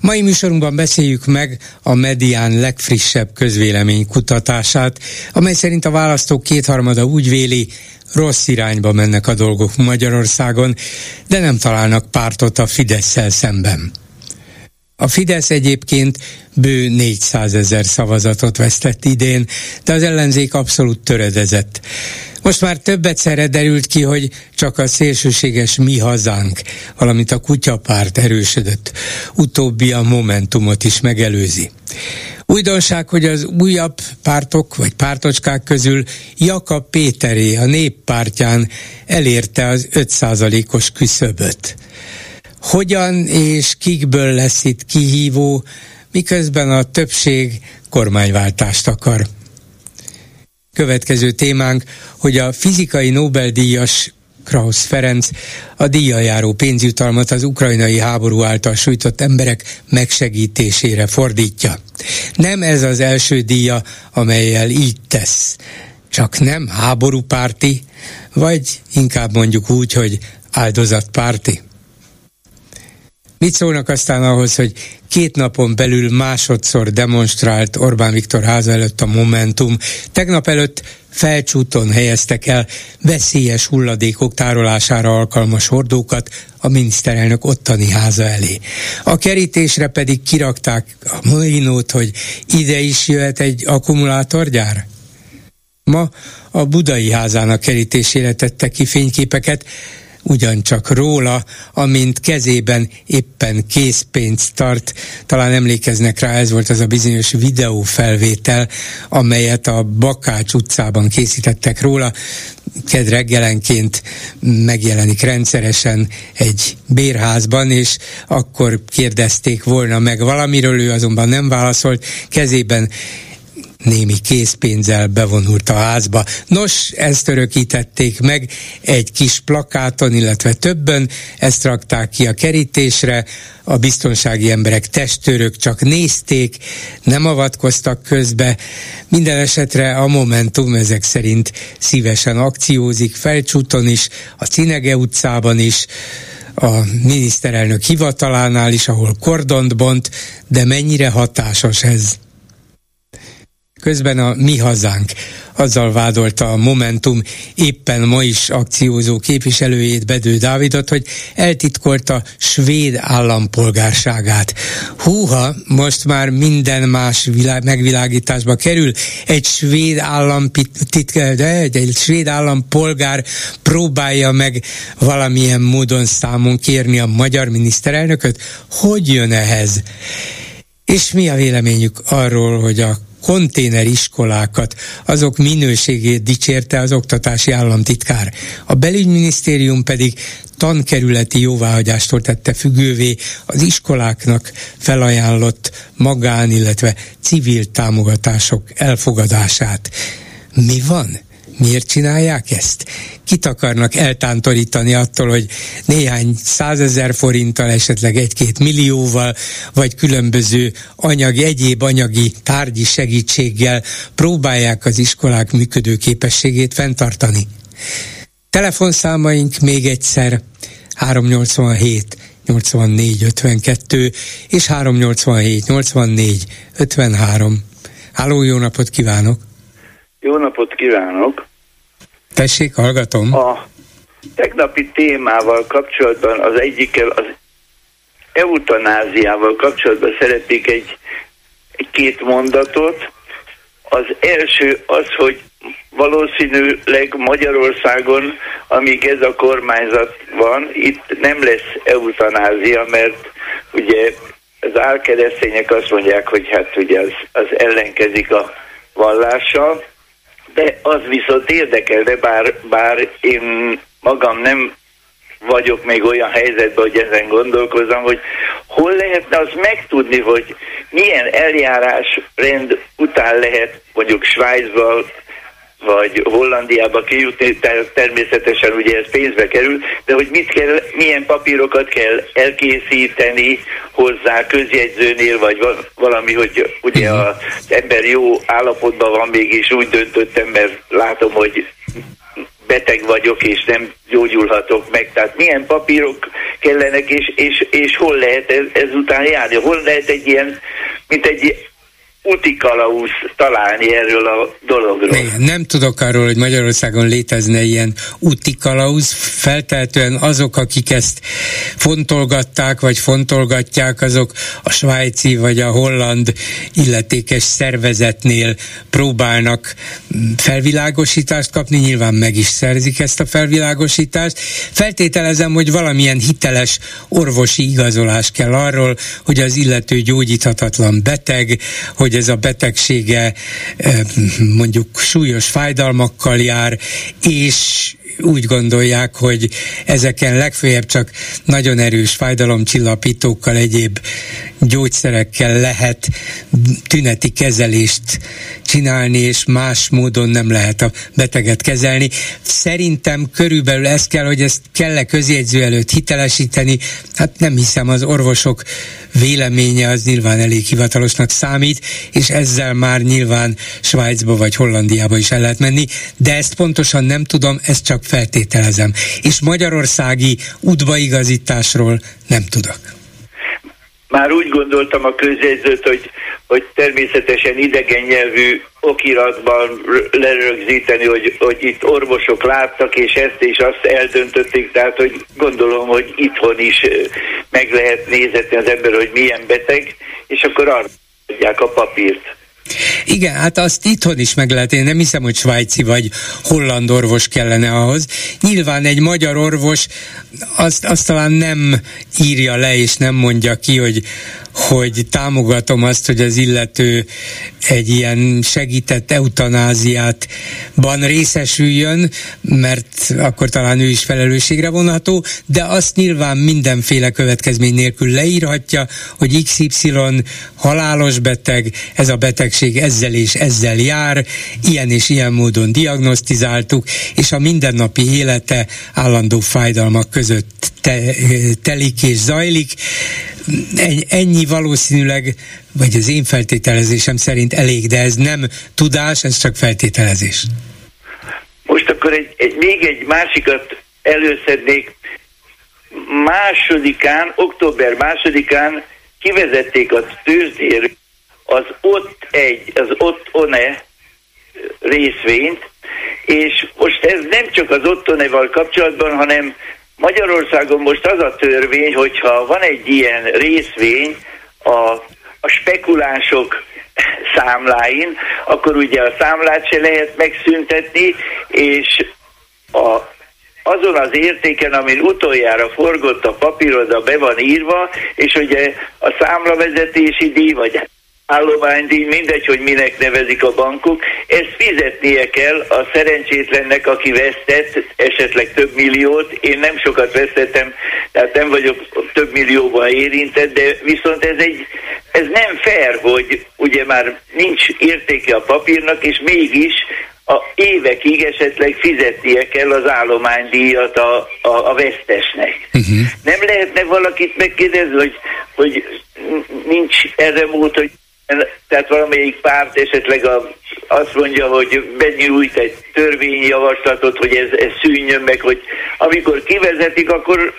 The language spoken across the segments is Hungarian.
Mai műsorunkban beszéljük meg a Medián legfrissebb közvélemény kutatását, amely szerint a választók kétharmada úgy véli, rossz irányba mennek a dolgok Magyarországon, de nem találnak pártot a fidesz szemben. A Fidesz egyébként bő 400 ezer szavazatot vesztett idén, de az ellenzék abszolút töredezett. Most már több egyszerre derült ki, hogy csak a szélsőséges mi hazánk, valamint a kutyapárt erősödött. Utóbbi a Momentumot is megelőzi. Újdonság, hogy az újabb pártok vagy pártocskák közül Jakab Péteré a néppártján elérte az 5%-os küszöböt. Hogyan és kikből lesz itt kihívó, miközben a többség kormányváltást akar. Következő témánk, hogy a fizikai Nobel-díjas Krausz Ferenc a díjajáró pénzjutalmat az ukrajnai háború által sújtott emberek megsegítésére fordítja. Nem ez az első díja, amelyel így tesz. Csak nem háborúpárti, vagy inkább mondjuk úgy, hogy áldozatpárti. Mit szólnak aztán ahhoz, hogy két napon belül másodszor demonstrált Orbán Viktor háza előtt a Momentum. Tegnap előtt felcsúton helyeztek el veszélyes hulladékok tárolására alkalmas hordókat a miniszterelnök ottani háza elé. A kerítésre pedig kirakták a molinót, hogy ide is jöhet egy akkumulátorgyár. Ma a budai házának kerítésére tette ki fényképeket, ugyancsak róla, amint kezében éppen készpénzt tart. Talán emlékeznek rá, ez volt az a bizonyos videófelvétel, amelyet a Bakács utcában készítettek róla. Ked reggelenként megjelenik rendszeresen egy bérházban, és akkor kérdezték volna meg valamiről, ő azonban nem válaszolt, kezében némi készpénzzel bevonult a házba. Nos, ezt örökítették meg egy kis plakáton, illetve többen, ezt rakták ki a kerítésre, a biztonsági emberek, testőrök csak nézték, nem avatkoztak közbe. Minden esetre a Momentum ezek szerint szívesen akciózik, Felcsúton is, a Cinege utcában is, a miniszterelnök hivatalánál is, ahol kordont bont, de mennyire hatásos ez? Közben a Mi Hazánk azzal vádolta a Momentum éppen ma is akciózó képviselőjét Bedő Dávidot, hogy eltitkolta svéd állampolgárságát. Húha, most már minden más világ, megvilágításba kerül. Egy svéd államtitkár, de egy, egy svéd állampolgár próbálja meg valamilyen módon számon kérni a magyar miniszterelnököt. Hogy jön ehhez? És mi a véleményük arról, hogy a konténeriskolákat, azok minőségét dicsérte az oktatási államtitkár. A belügyminisztérium pedig tankerületi jóváhagyástól tette függővé az iskoláknak felajánlott magán, illetve civil támogatások elfogadását. Mi van? Miért csinálják ezt? Kit akarnak eltántorítani attól, hogy néhány százezer forinttal, esetleg egy-két millióval, vagy különböző anyagi, egyéb anyagi tárgyi segítséggel próbálják az iskolák működő képességét fenntartani? Telefonszámaink még egyszer 387 84 52 és 387 84 53. Háló, jó napot kívánok! Jó napot kívánok! Tessék, hallgatom. A tegnapi témával kapcsolatban az egyikkel, az eutanáziával kapcsolatban szeretnék egy, egy két mondatot. Az első az, hogy valószínűleg Magyarországon, amíg ez a kormányzat van, itt nem lesz eutanázia, mert ugye az álkeresztények azt mondják, hogy hát ugye az, az ellenkezik a vallással, de az viszont érdekelne, bár, bár én magam nem vagyok még olyan helyzetben, hogy ezen gondolkozom, hogy hol lehetne az megtudni, hogy milyen eljárásrend után lehet mondjuk Svájcban vagy Hollandiába kijutni, természetesen ugye ez pénzbe kerül, de hogy mit kell, milyen papírokat kell elkészíteni hozzá közjegyzőnél, vagy valami, hogy ugye mhm. az ember jó állapotban van mégis úgy döntöttem, mert látom, hogy beteg vagyok, és nem gyógyulhatok meg. Tehát milyen papírok kellenek, és, és, és hol lehet ez, ezután járni? Hol lehet egy ilyen, mint egy utikalauz találni erről a dologról. Igen, nem tudok arról, hogy Magyarországon létezne ilyen utikalauz. Feltehetően azok, akik ezt fontolgatták, vagy fontolgatják, azok a svájci vagy a holland illetékes szervezetnél próbálnak felvilágosítást kapni, nyilván meg is szerzik ezt a felvilágosítást. Feltételezem, hogy valamilyen hiteles orvosi igazolás kell arról, hogy az illető gyógyíthatatlan beteg, hogy ez a betegsége eh, mondjuk súlyos fájdalmakkal jár, és úgy gondolják, hogy ezeken legfőjebb csak nagyon erős fájdalomcsillapítókkal, egyéb gyógyszerekkel lehet tüneti kezelést csinálni, és más módon nem lehet a beteget kezelni. Szerintem körülbelül ez kell, hogy ezt kell-e közjegyző előtt hitelesíteni. Hát nem hiszem, az orvosok véleménye az nyilván elég hivatalosnak számít, és ezzel már nyilván Svájcba vagy Hollandiába is el lehet menni, de ezt pontosan nem tudom, ezt csak feltételezem. És magyarországi udvaigazításról nem tudok már úgy gondoltam a közjegyzőt, hogy, hogy természetesen idegen nyelvű okiratban lerögzíteni, hogy, hogy itt orvosok láttak, és ezt és azt eldöntötték, tehát hogy gondolom, hogy itthon is meg lehet nézetni az ember, hogy milyen beteg, és akkor arra adják a papírt. Igen, hát azt itthon is meg lehet, én nem hiszem, hogy svájci vagy holland orvos kellene ahhoz. Nyilván egy magyar orvos azt, azt talán nem írja le és nem mondja ki, hogy hogy támogatom azt, hogy az illető egy ilyen segített eutanáziátban részesüljön, mert akkor talán ő is felelősségre vonható, de azt nyilván mindenféle következmény nélkül leírhatja, hogy XY halálos beteg, ez a betegség ezzel és ezzel jár, ilyen és ilyen módon diagnosztizáltuk, és a mindennapi élete állandó fájdalmak között te, telik és zajlik. Ennyi valószínűleg, vagy az én feltételezésem szerint elég, de ez nem tudás, ez csak feltételezés. Most akkor egy, egy, még egy másikat előszednék. Másodikán, október másodikán kivezették a tőzsdéről az ott egy, az ott one részvényt, és most ez nem csak az ottoneval kapcsolatban, hanem Magyarországon most az a törvény, hogyha van egy ilyen részvény a, a spekulások számláin, akkor ugye a számlát se lehet megszüntetni, és a, azon az értéken, amin utoljára forgott a papíroda, be van írva, és ugye a számlavezetési díj, vagy állománydíj, mindegy, hogy minek nevezik a bankok, ezt fizetnie kell a szerencsétlennek, aki vesztett, esetleg több milliót. Én nem sokat vesztettem, tehát nem vagyok több millióban érintett, de viszont ez egy, ez nem fair, hogy ugye már nincs értéke a papírnak, és mégis a évekig esetleg fizetnie kell az állománydíjat a, a, a vesztesnek. Uh-huh. Nem lehetne valakit megkérdezni, hogy, hogy nincs erre mód, hogy tehát valamelyik párt esetleg a, azt mondja, hogy benyújt egy törvényjavaslatot, hogy ez, ez szűnjön meg, hogy amikor kivezetik, akkor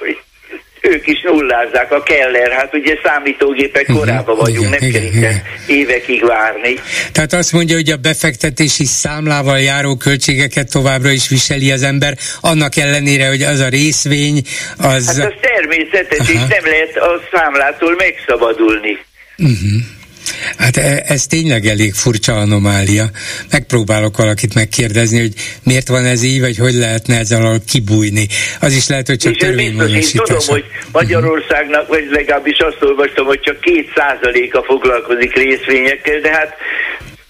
ők is nullázzák a Keller, hát ugye számítógépek uh-huh, korában vagyunk, igen, nem igen, kell igen. évekig várni. Tehát azt mondja, hogy a befektetési számlával járó költségeket továbbra is viseli az ember, annak ellenére, hogy az a részvény, az... Hát az természetes, Aha. és nem lehet a számlától megszabadulni. Uh-huh. Hát e, ez tényleg elég furcsa anomália. Megpróbálok valakit megkérdezni, hogy miért van ez így, vagy hogy lehetne ezzel alól kibújni. Az is lehet, hogy csak törvénymódosítás. Én tudom, hogy Magyarországnak, vagy legalábbis azt olvastam, hogy csak két százaléka foglalkozik részvényekkel, de hát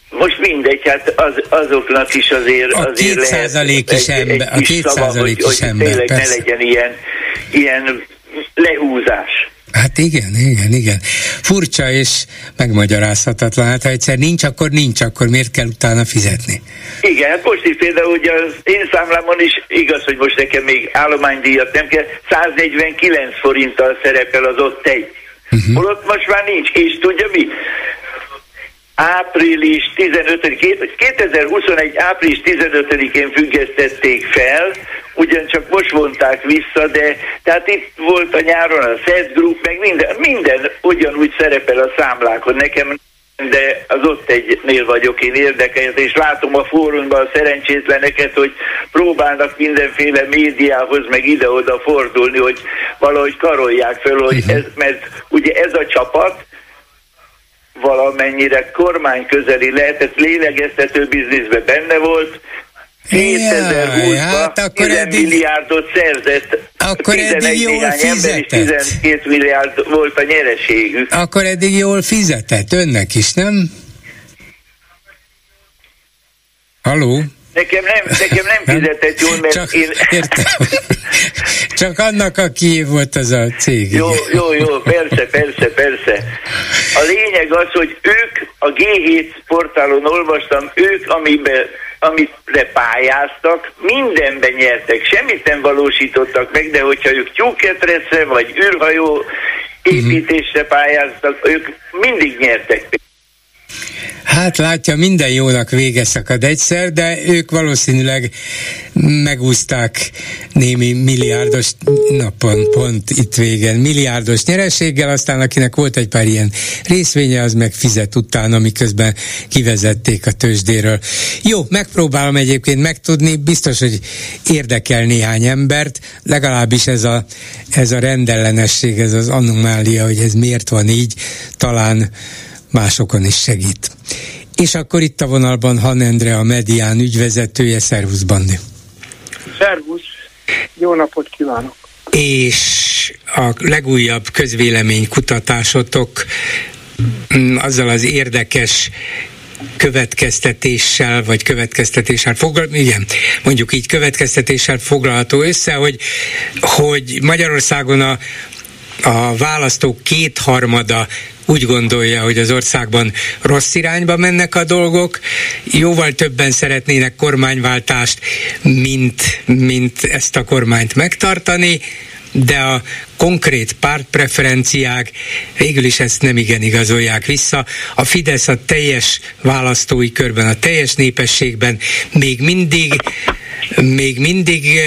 most mindegy, hát az, azoknak is azért, a azért két lehet is ember, egy, egy a két százalék is ember, hogy persze. ne legyen ilyen ilyen lehúzás. Hát igen, igen, igen. Furcsa és megmagyarázhatatlan. Hát ha egyszer nincs, akkor nincs, akkor miért kell utána fizetni? Igen, hát most is például ugye az én számlámon is igaz, hogy most nekem még állománydíjat nem kell, 149 forinttal szerepel az ott egy. Uh-huh. Holott most már nincs, és tudja mi? Április 15 2021 április 15-én függesztették fel, ugyancsak most vonták vissza, de tehát itt volt a nyáron a Set Group, meg minden, minden ugyanúgy szerepel a számlákon. Nekem de az ott egynél vagyok én érdekelt, és látom a fórumban a szerencsétleneket, hogy próbálnak mindenféle médiához, meg ide-oda fordulni, hogy valahogy karolják fel, hogy ez, mert ugye ez a csapat, valamennyire kormány közeli lehetett, lélegeztető bizniszben benne volt, 2020-ban hát akkor 10 eddig, milliárdot szerzett. Akkor eddig jól fizetett. Ember 12 milliárd volt a nyereségük. Akkor eddig jól fizetett, önnek is, nem? Haló? Nekem nem, nekem nem fizetett jól, mert Csak, én... Értem. Csak annak, aki volt az a cég. Jó, jó, jó, persze, persze, persze. A lényeg az, hogy ők, a G7 portálon olvastam, ők, amiben amire pályáztak, mindenben nyertek, semmit nem valósítottak meg, de hogyha ők tyúketrecre vagy űrhajó építésre pályáztak, ők mindig nyertek. Hát látja, minden jónak vége szakad egyszer, de ők valószínűleg megúzták némi milliárdos napon, pont itt végen, milliárdos nyereséggel, aztán akinek volt egy pár ilyen részvénye, az meg fizet utána, miközben kivezették a tőzsdéről. Jó, megpróbálom egyébként megtudni, biztos, hogy érdekel néhány embert, legalábbis ez a, ez a rendellenesség, ez az anomália, hogy ez miért van így, talán másokon is segít. És akkor itt a vonalban Han Endre, a Medián ügyvezetője. Szervusz, Bandi! Szervusz! Jó napot kívánok! És a legújabb közvélemény kutatásotok mm, azzal az érdekes következtetéssel, vagy következtetéssel foglal, igen, mondjuk így következtetéssel foglalható össze, hogy, hogy Magyarországon a, a választók kétharmada úgy gondolja, hogy az országban rossz irányba mennek a dolgok, jóval többen szeretnének kormányváltást, mint, mint ezt a kormányt megtartani, de a konkrét pártpreferenciák végül is ezt nem igen igazolják vissza. A Fidesz a teljes választói körben, a teljes népességben még mindig még mindig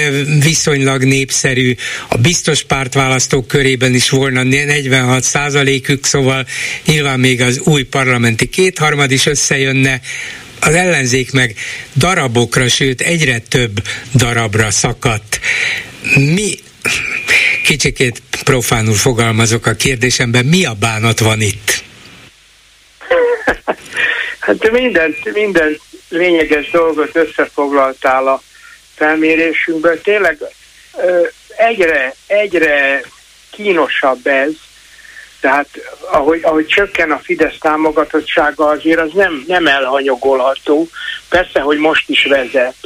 viszonylag népszerű, a biztos pártválasztók körében is volna 46 százalékük, szóval nyilván még az új parlamenti kétharmad is összejönne, az ellenzék meg darabokra, sőt egyre több darabra szakadt. Mi, kicsikét profánul fogalmazok a kérdésemben, mi a bánat van itt? Hát minden, minden lényeges dolgot összefoglaltál a felmérésünkből. Tényleg egyre, egyre kínosabb ez, tehát ahogy, ahogy csökken a Fidesz támogatottsága, azért az nem, nem elhanyagolható. Persze, hogy most is vezet,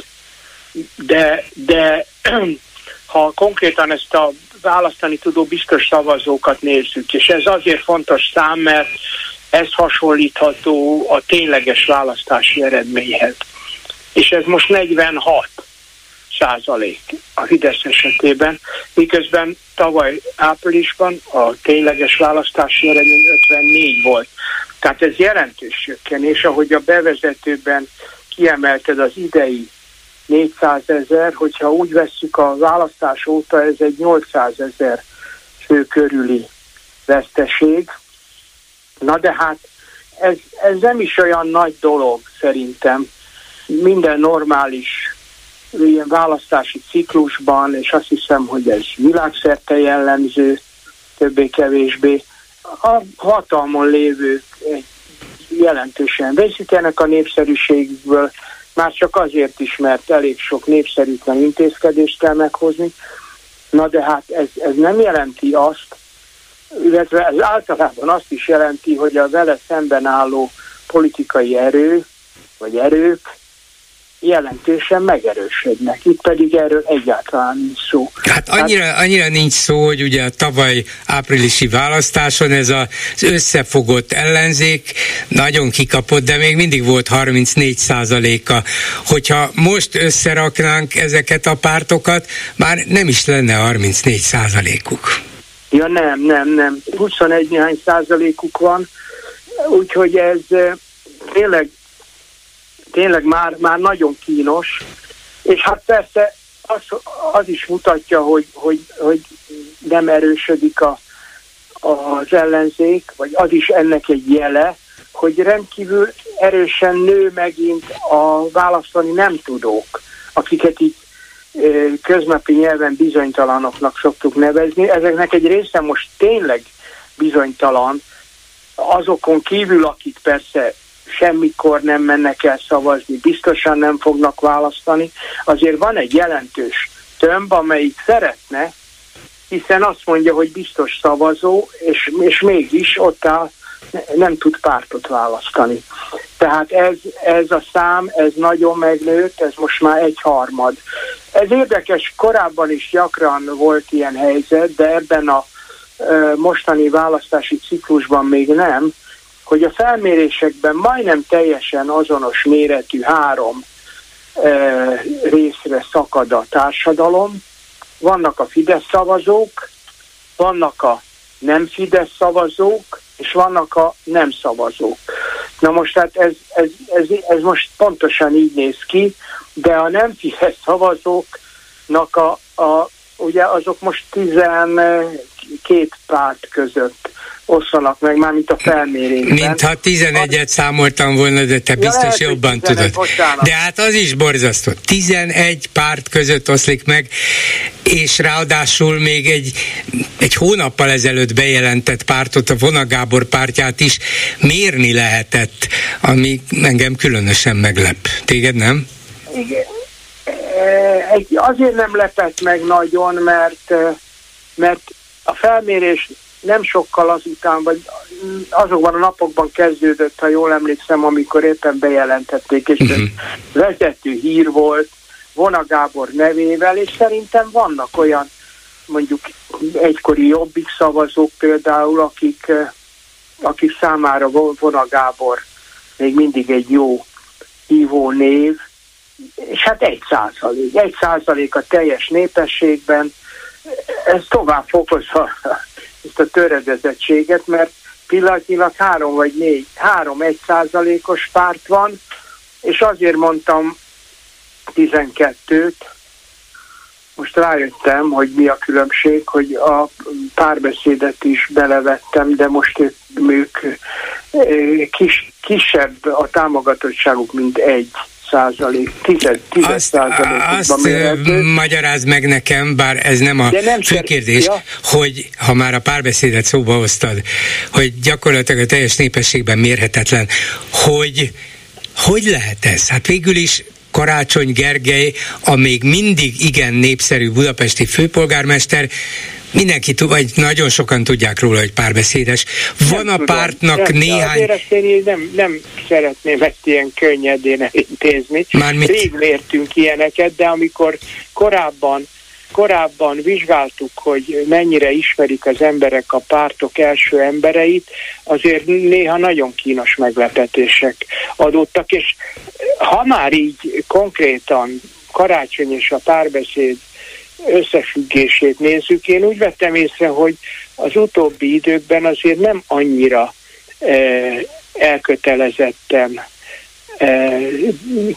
de, de ha konkrétan ezt a választani tudó biztos szavazókat nézzük, és ez azért fontos szám, mert ez hasonlítható a tényleges választási eredményhez. És ez most 46 százalék a Fidesz esetében, miközben tavaly áprilisban a tényleges választási eredmény 54 volt. Tehát ez jelentős csökkenés, ahogy a bevezetőben kiemelted az idei 400 ezer, hogyha úgy vesszük a választás óta, ez egy 800 ezer fő körüli veszteség. Na de hát ez, ez nem is olyan nagy dolog szerintem. Minden normális ilyen választási ciklusban, és azt hiszem, hogy ez világszerte jellemző, többé-kevésbé, a hatalmon lévők jelentősen veszítenek a népszerűségből, már csak azért is, mert elég sok népszerűtlen intézkedést kell meghozni. Na de hát ez, ez nem jelenti azt, illetve ez általában azt is jelenti, hogy a vele szemben álló politikai erő, vagy erők jelentősen megerősödnek. Itt pedig erről egyáltalán nincs szó. Hát annyira, hát, annyira nincs szó, hogy ugye a tavaly áprilisi választáson ez az összefogott ellenzék nagyon kikapott, de még mindig volt 34 százaléka. Hogyha most összeraknánk ezeket a pártokat, már nem is lenne 34 százalékuk. Ja nem, nem, nem. 21 néhány százalékuk van, úgyhogy ez eh, tényleg tényleg már, már nagyon kínos, és hát persze az, az is mutatja, hogy, hogy, hogy nem erősödik a, az ellenzék, vagy az is ennek egy jele, hogy rendkívül erősen nő megint a választani nem tudók, akiket így köznapi nyelven bizonytalanoknak szoktuk nevezni. Ezeknek egy része most tényleg bizonytalan, azokon kívül, akik persze semmikor nem mennek el szavazni, biztosan nem fognak választani. Azért van egy jelentős tömb, amelyik szeretne, hiszen azt mondja, hogy biztos szavazó, és, és mégis ott áll, nem tud pártot választani. Tehát ez, ez a szám, ez nagyon megnőtt, ez most már egy harmad. Ez érdekes, korábban is gyakran volt ilyen helyzet, de ebben a mostani választási ciklusban még nem, hogy a felmérésekben majdnem teljesen azonos méretű három e, részre szakad a társadalom. Vannak a Fidesz szavazók, vannak a nem Fidesz szavazók, és vannak a nem szavazók. Na most hát ez, ez, ez, ez most pontosan így néz ki, de a nem Fidesz szavazóknak a, a ugye azok most 12 párt között osszanak meg, már mint a felmérésben. Mintha 11-et számoltam volna, de te biztos ja, lehet, jobban 11, tudod. Bocsánat. De hát az is borzasztó. 11 párt között oszlik meg, és ráadásul még egy, egy hónappal ezelőtt bejelentett pártot, a Vona Gábor pártját is mérni lehetett, ami engem különösen meglep. Téged nem? Igen. Azért nem lepett meg nagyon, mert mert a felmérés nem sokkal azután, vagy azokban a napokban kezdődött, ha jól emlékszem, amikor éppen bejelentették, és uh-huh. vezető hír volt Vona Gábor nevével, és szerintem vannak olyan mondjuk egykori jobbik szavazók például, akik, eh, akik számára Vona Gábor még mindig egy jó hívó név, és hát egy százalék, egy százalék a teljes népességben, ez tovább fokozza ezt a töredezettséget, mert pillanatnyilag három vagy négy, három egy százalékos párt van, és azért mondtam 12-t, most rájöttem, hogy mi a különbség, hogy a párbeszédet is belevettem, de most ők, ők kis, kisebb a támogatottságuk, mint egy százalék, tized, tized azt, mérhető. magyaráz meg nekem, bár ez nem a nem fő kérdés, ja. hogy ha már a párbeszédet szóba hoztad, hogy gyakorlatilag a teljes népességben mérhetetlen, hogy hogy lehet ez? Hát végül is Karácsony Gergely, a még mindig igen népszerű budapesti főpolgármester, Mindenki tud, vagy nagyon sokan tudják róla, hogy párbeszédes. Van nem a tudom, pártnak nem, néhány... Azért ezt én nem, nem szeretném ezt ilyen könnyedén elintézni. Mármint... Rég mértünk ilyeneket, de amikor korábban korábban vizsgáltuk, hogy mennyire ismerik az emberek a pártok első embereit, azért néha nagyon kínos meglepetések adottak, és ha már így konkrétan karácsony és a párbeszéd összefüggését nézzük, én úgy vettem észre, hogy az utóbbi időkben azért nem annyira eh, elkötelezettem eh,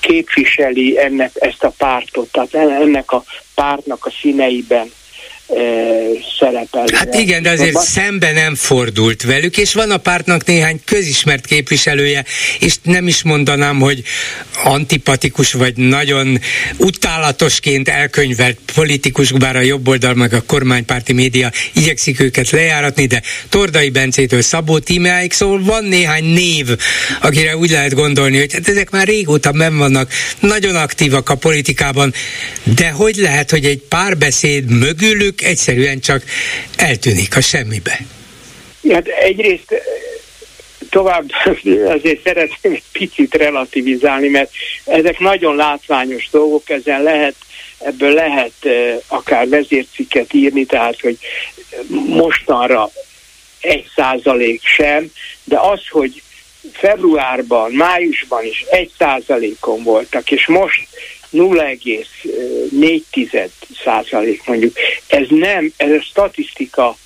képviseli ennek, ezt a pártot, tehát ennek a pártnak a színeiben szerepel. Hát igen, de azért szembe nem fordult velük, és van a pártnak néhány közismert képviselője, és nem is mondanám, hogy antipatikus, vagy nagyon utálatosként elkönyvelt politikus, bár a jobb oldal meg a kormánypárti média igyekszik őket lejáratni, de Tordai Bencétől Szabó Tímeáig, szóval van néhány név, akire úgy lehet gondolni, hogy hát ezek már régóta ben vannak, nagyon aktívak a politikában, de hogy lehet, hogy egy párbeszéd mögülük egyszerűen csak eltűnik a semmibe. Hát egyrészt tovább azért szeretném egy picit relativizálni, mert ezek nagyon látványos dolgok, ezen lehet, ebből lehet akár vezércikket írni, tehát, hogy mostanra egy százalék sem, de az, hogy februárban, májusban is egy százalékon voltak, és most 0,4 százalék mondjuk. Ez nem, ez a statisztika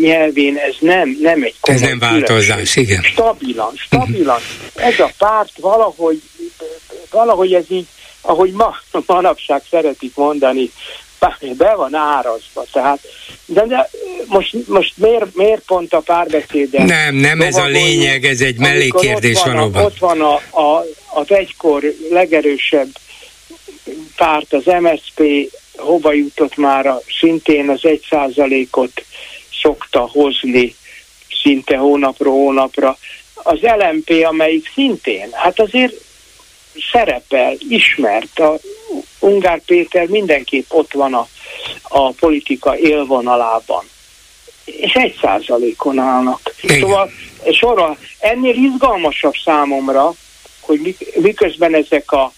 nyelvén ez nem, nem egy komoly Ez nem változás, igen. Stabilan, stabilan. Ez a párt valahogy, valahogy ez így, ahogy ma, manapság szeretik mondani, be van árazva. Tehát, de, de most, most miért, miért pont a párbeszéden? Nem, nem ez a lényeg, ez egy mellékérdés ott van, valóban. Ott van a, a, az egykor legerősebb párt, az MSP hova jutott már szintén az egy százalékot szokta hozni szinte hónapról hónapra. Az LMP, amelyik szintén, hát azért szerepel, ismert, a Ungár Péter mindenképp ott van a, a politika élvonalában. És egy százalékon állnak. Igen. Szóval sorra, ennél izgalmasabb számomra, hogy miközben ezek a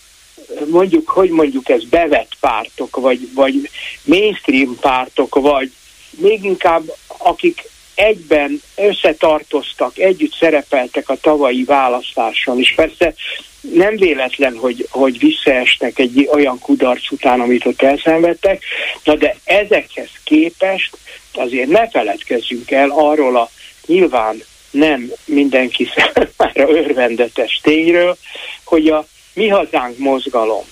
mondjuk, hogy mondjuk ez bevett pártok, vagy, vagy mainstream pártok, vagy még inkább akik egyben összetartoztak, együtt szerepeltek a tavalyi választáson, és persze nem véletlen, hogy, hogy visszaesnek egy olyan kudarc után, amit ott elszenvedtek, na de ezekhez képest azért ne feledkezzünk el arról a nyilván nem mindenki számára örvendetes tényről, hogy a mi hazánk mozgalom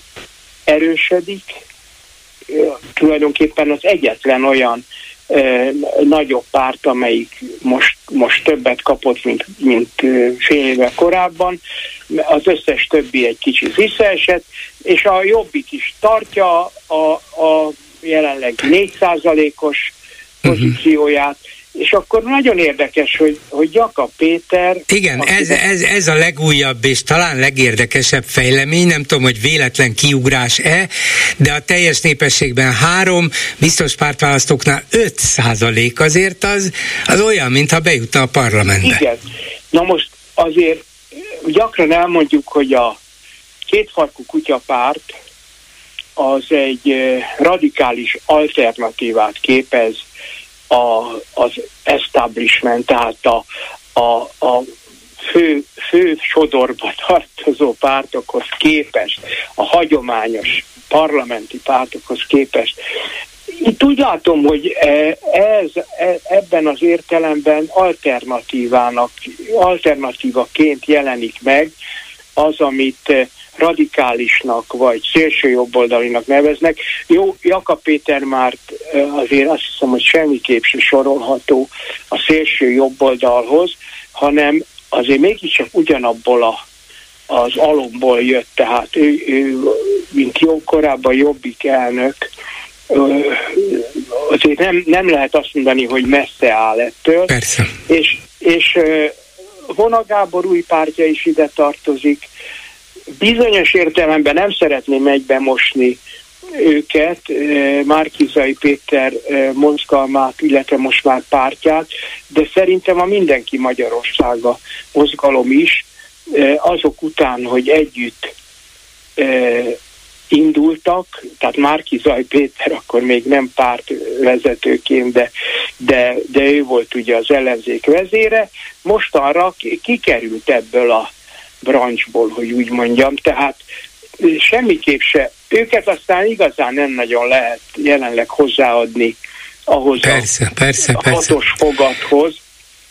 erősödik, tulajdonképpen az egyetlen olyan nagyobb párt, amelyik most, most többet kapott, mint, mint fél éve korábban. Az összes többi egy kicsit visszaesett, és a jobbik is tartja a, a jelenleg 4%-os mhm. pozícióját, uh-huh és akkor nagyon érdekes, hogy, hogy Jakab Péter... Igen, ez, ez, ez a legújabb és talán legérdekesebb fejlemény, nem tudom, hogy véletlen kiugrás-e, de a teljes népességben három, biztos pártválasztóknál 5 százalék azért az, az olyan, mintha bejutna a parlamentbe. Igen. Na most azért gyakran elmondjuk, hogy a kétfarkú kutyapárt az egy eh, radikális alternatívát képez a, az establishment, tehát a, a, a fő, fő sodorba tartozó pártokhoz képest, a hagyományos parlamenti pártokhoz képest. Itt úgy látom, hogy e, ez, e, ebben az értelemben alternatívának, alternatívaként jelenik meg az, amit radikálisnak vagy szélső jobboldalinak neveznek. Jó, Jakab Péter már azért azt hiszem, hogy semmiképp se sorolható a szélső jobboldalhoz, hanem azért mégiscsak ugyanabból a, az alomból jött, tehát ő, ő mint jó korábban jobbik elnök, azért nem, nem lehet azt mondani, hogy messze áll ettől. Persze. És, és Vona Gábor új pártja is ide tartozik, bizonyos értelemben nem szeretném egybemosni őket, Márkizai Péter mozgalmát, illetve most már pártját, de szerintem a Mindenki Magyarországa mozgalom is azok után, hogy együtt indultak, tehát Márki Zaj Péter akkor még nem párt vezetőként, de, de, de ő volt ugye az ellenzék vezére, mostanra kikerült ebből a branchból, hogy úgy mondjam, tehát semmiképp se. Őket aztán igazán nem nagyon lehet jelenleg hozzáadni ahhoz persze, a, persze, a hatos fogathoz,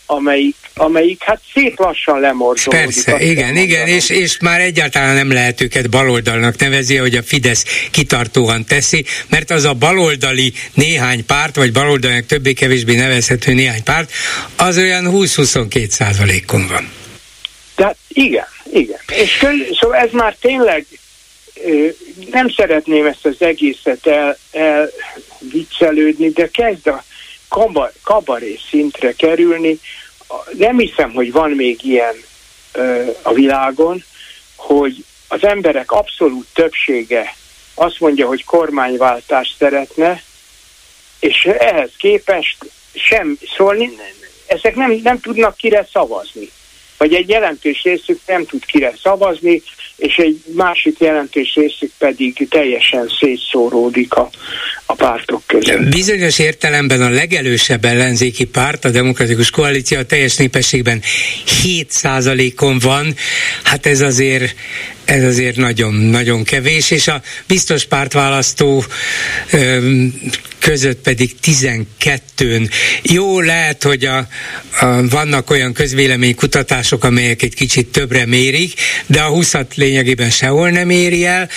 amelyik, amelyik hát szép lassan lemorzsolódik. Persze, igen, igen, és, és már egyáltalán nem lehet őket baloldalnak nevezni, hogy a Fidesz kitartóan teszi, mert az a baloldali néhány párt, vagy baloldalnak többé-kevésbé nevezhető néhány párt, az olyan 20-22 százalékon van. Tehát igen, igen. És köz, szóval ez már tényleg nem szeretném ezt az egészet el, elviccelődni, de kezd a kabar, kabaré szintre kerülni. Nem hiszem, hogy van még ilyen a világon, hogy az emberek abszolút többsége azt mondja, hogy kormányváltást szeretne, és ehhez képest sem, szóval ezek nem, nem tudnak kire szavazni. vagy egy jelentős részük nem tud kire szavazni, és egy másik jelentős részük pedig teljesen szétszóródik a, a pártok között. Bizonyos értelemben a legelősebb ellenzéki párt, a Demokratikus Koalíció a teljes népességben 7%-on van, hát ez azért ez azért nagyon-nagyon kevés, és a biztos pártválasztó között pedig 12-n. Jó, lehet, hogy a, a, vannak olyan közvéleménykutatások, amelyek egy kicsit többre mérik, de a 20 lényegében sehol nem éri el,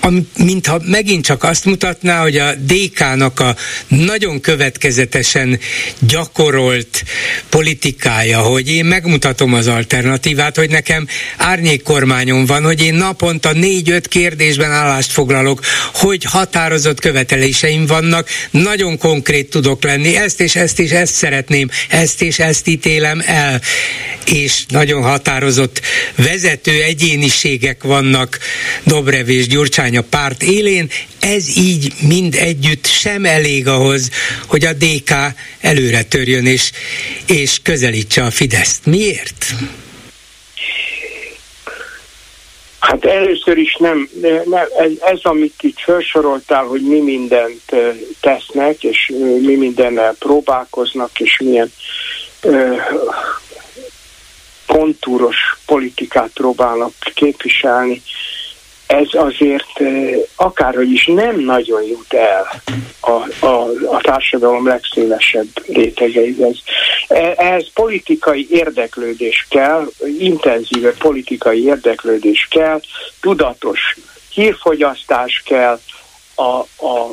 am, mintha megint csak azt mutatná, hogy a DK-nak a nagyon következetesen gyakorolt politikája, hogy én megmutatom az alternatívát, hogy nekem árnyékkormányom van, hogy én naponta négy-öt kérdésben állást foglalok, hogy határozott követeléseim vannak, nagyon konkrét tudok lenni, ezt és ezt és ezt szeretném, ezt és ezt ítélem el, és nagyon határozott vezető egyéniségek vannak Dobrev és Gyurcsány a párt élén, ez így mind együtt sem elég ahhoz, hogy a DK előre törjön és, és közelítse a Fideszt. Miért? Hát először is nem, nem ez, amit itt felsoroltál, hogy mi mindent tesznek, és mi mindennel próbálkoznak, és milyen kontúros politikát próbálnak képviselni, ez azért akárhogy is nem nagyon jut el a, a, a társadalom legszélesebb rétegeihez. E, ehhez politikai érdeklődés kell, intenzíve politikai érdeklődés kell, tudatos hírfogyasztás kell, a, a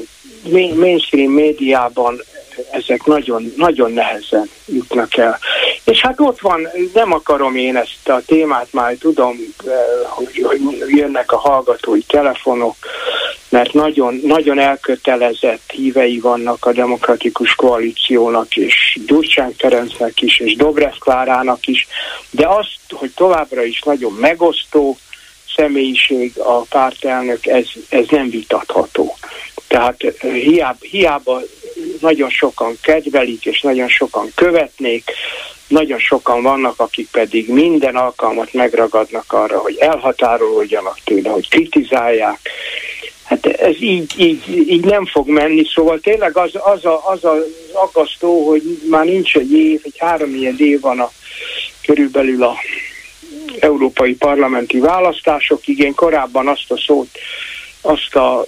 mainstream médiában ezek nagyon, nagyon nehezen jutnak el. És hát ott van, nem akarom én ezt a témát, már tudom, eh, hogy, jönnek a hallgatói telefonok, mert nagyon, nagyon elkötelezett hívei vannak a demokratikus koalíciónak, és Gyurcsány Ferencnek is, és Dobrev Klárának is, de azt, hogy továbbra is nagyon megosztó személyiség a pártelnök, ez, ez nem vitatható. Tehát eh, hiába, hiába nagyon sokan kedvelik, és nagyon sokan követnék, nagyon sokan vannak, akik pedig minden alkalmat megragadnak arra, hogy elhatárolódjanak tőle, hogy kritizálják. Hát ez így, így, így nem fog menni, szóval tényleg az, az, a, az az aggasztó, hogy már nincs egy év, egy három ilyen év van a, körülbelül a európai parlamenti választásokig. Én korábban azt a szót, azt a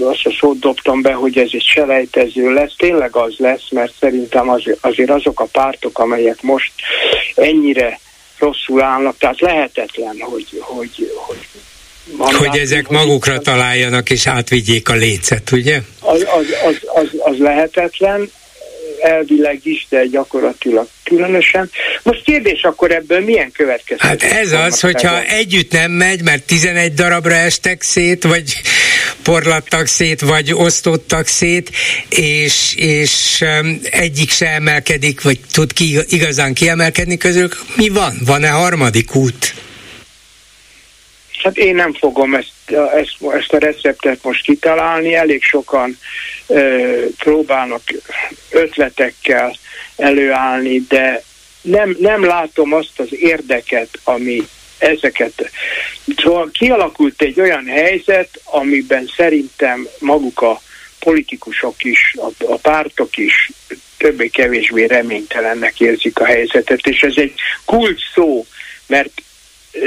azt a szót dobtam be, hogy ez egy selejtező lesz. Tényleg az lesz, mert szerintem az, azért azok a pártok, amelyek most ennyire rosszul állnak, tehát lehetetlen, hogy, hogy, hogy hogy ezek magukra találjanak és átvigyék a lécet, ugye? Az, az, az, az, az lehetetlen, elvileg is, de gyakorlatilag különösen. Most kérdés, akkor ebből milyen következő? Hát ez az, hogyha együtt nem megy, mert 11 darabra estek szét, vagy porlattak szét, vagy osztottak szét, és, és egyik se emelkedik, vagy tud ki, igazán kiemelkedni közülük, mi van? Van-e harmadik út? Hát én nem fogom ezt, ezt, ezt a receptet most kitalálni, elég sokan ö, próbálnak ötletekkel előállni, de nem, nem látom azt az érdeket, ami ezeket. Szóval kialakult egy olyan helyzet, amiben szerintem maguk a politikusok is, a, a pártok is többé-kevésbé reménytelennek érzik a helyzetet, és ez egy kult szó, mert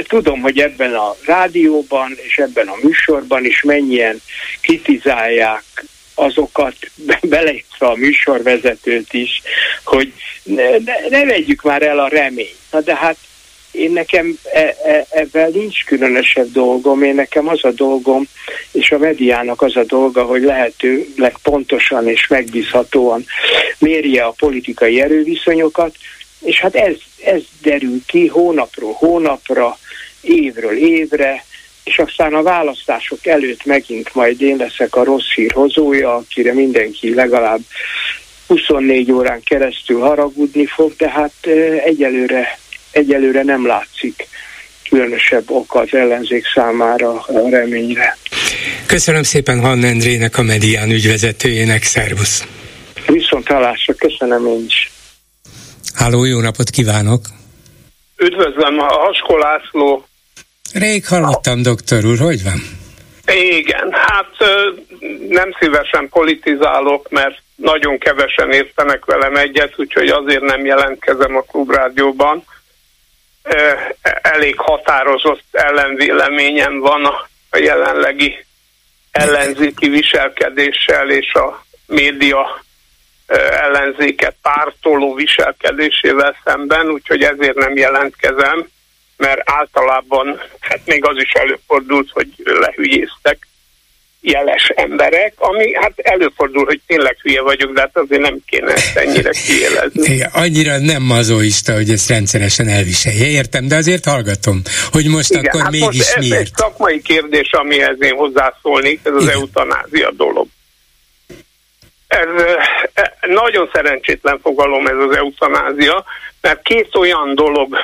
tudom, hogy ebben a rádióban és ebben a műsorban is mennyien kritizálják azokat, beleértve a műsorvezetőt is, hogy ne, ne, ne vegyük már el a reményt. Na de hát én nekem e, e, ebben nincs különösebb dolgom, én nekem az a dolgom, és a mediának az a dolga, hogy lehetőleg pontosan és megbízhatóan mérje a politikai erőviszonyokat, és hát ez, ez derül ki hónapról hónapra, évről évre, és aztán a választások előtt megint majd én leszek a rossz hír hozója, akire mindenki legalább 24 órán keresztül haragudni fog, de hát egyelőre, egyelőre nem látszik különösebb oka az ellenzék számára a reményre. Köszönöm szépen Hanna Endrének, a Medián ügyvezetőjének, szervusz! Viszont hallásra, köszönöm én is! Háló, jó napot kívánok! Üdvözlöm, a Haskó László. Rég hallottam, doktor úr, hogy van? Igen, hát nem szívesen politizálok, mert nagyon kevesen értenek velem egyet, úgyhogy azért nem jelentkezem a klubrádióban. Elég határozott ellenvéleményem van a jelenlegi ellenzéki viselkedéssel és a média ellenzéket pártoló viselkedésével szemben, úgyhogy ezért nem jelentkezem, mert általában, hát még az is előfordult, hogy lehülyéztek jeles emberek, ami hát előfordul, hogy tényleg hülye vagyok, de hát azért nem kéne ezt ennyire kiélezni. Igen, annyira nem mazoista, hogy ezt rendszeresen elviselje. Értem, de azért hallgatom, hogy most Igen, akkor hát mégis most ez miért? egy szakmai kérdés, amihez én hozzászólnék, ez az Igen. eutanázia dolog. Ez nagyon szerencsétlen fogalom ez az eutanázia, mert két olyan dolog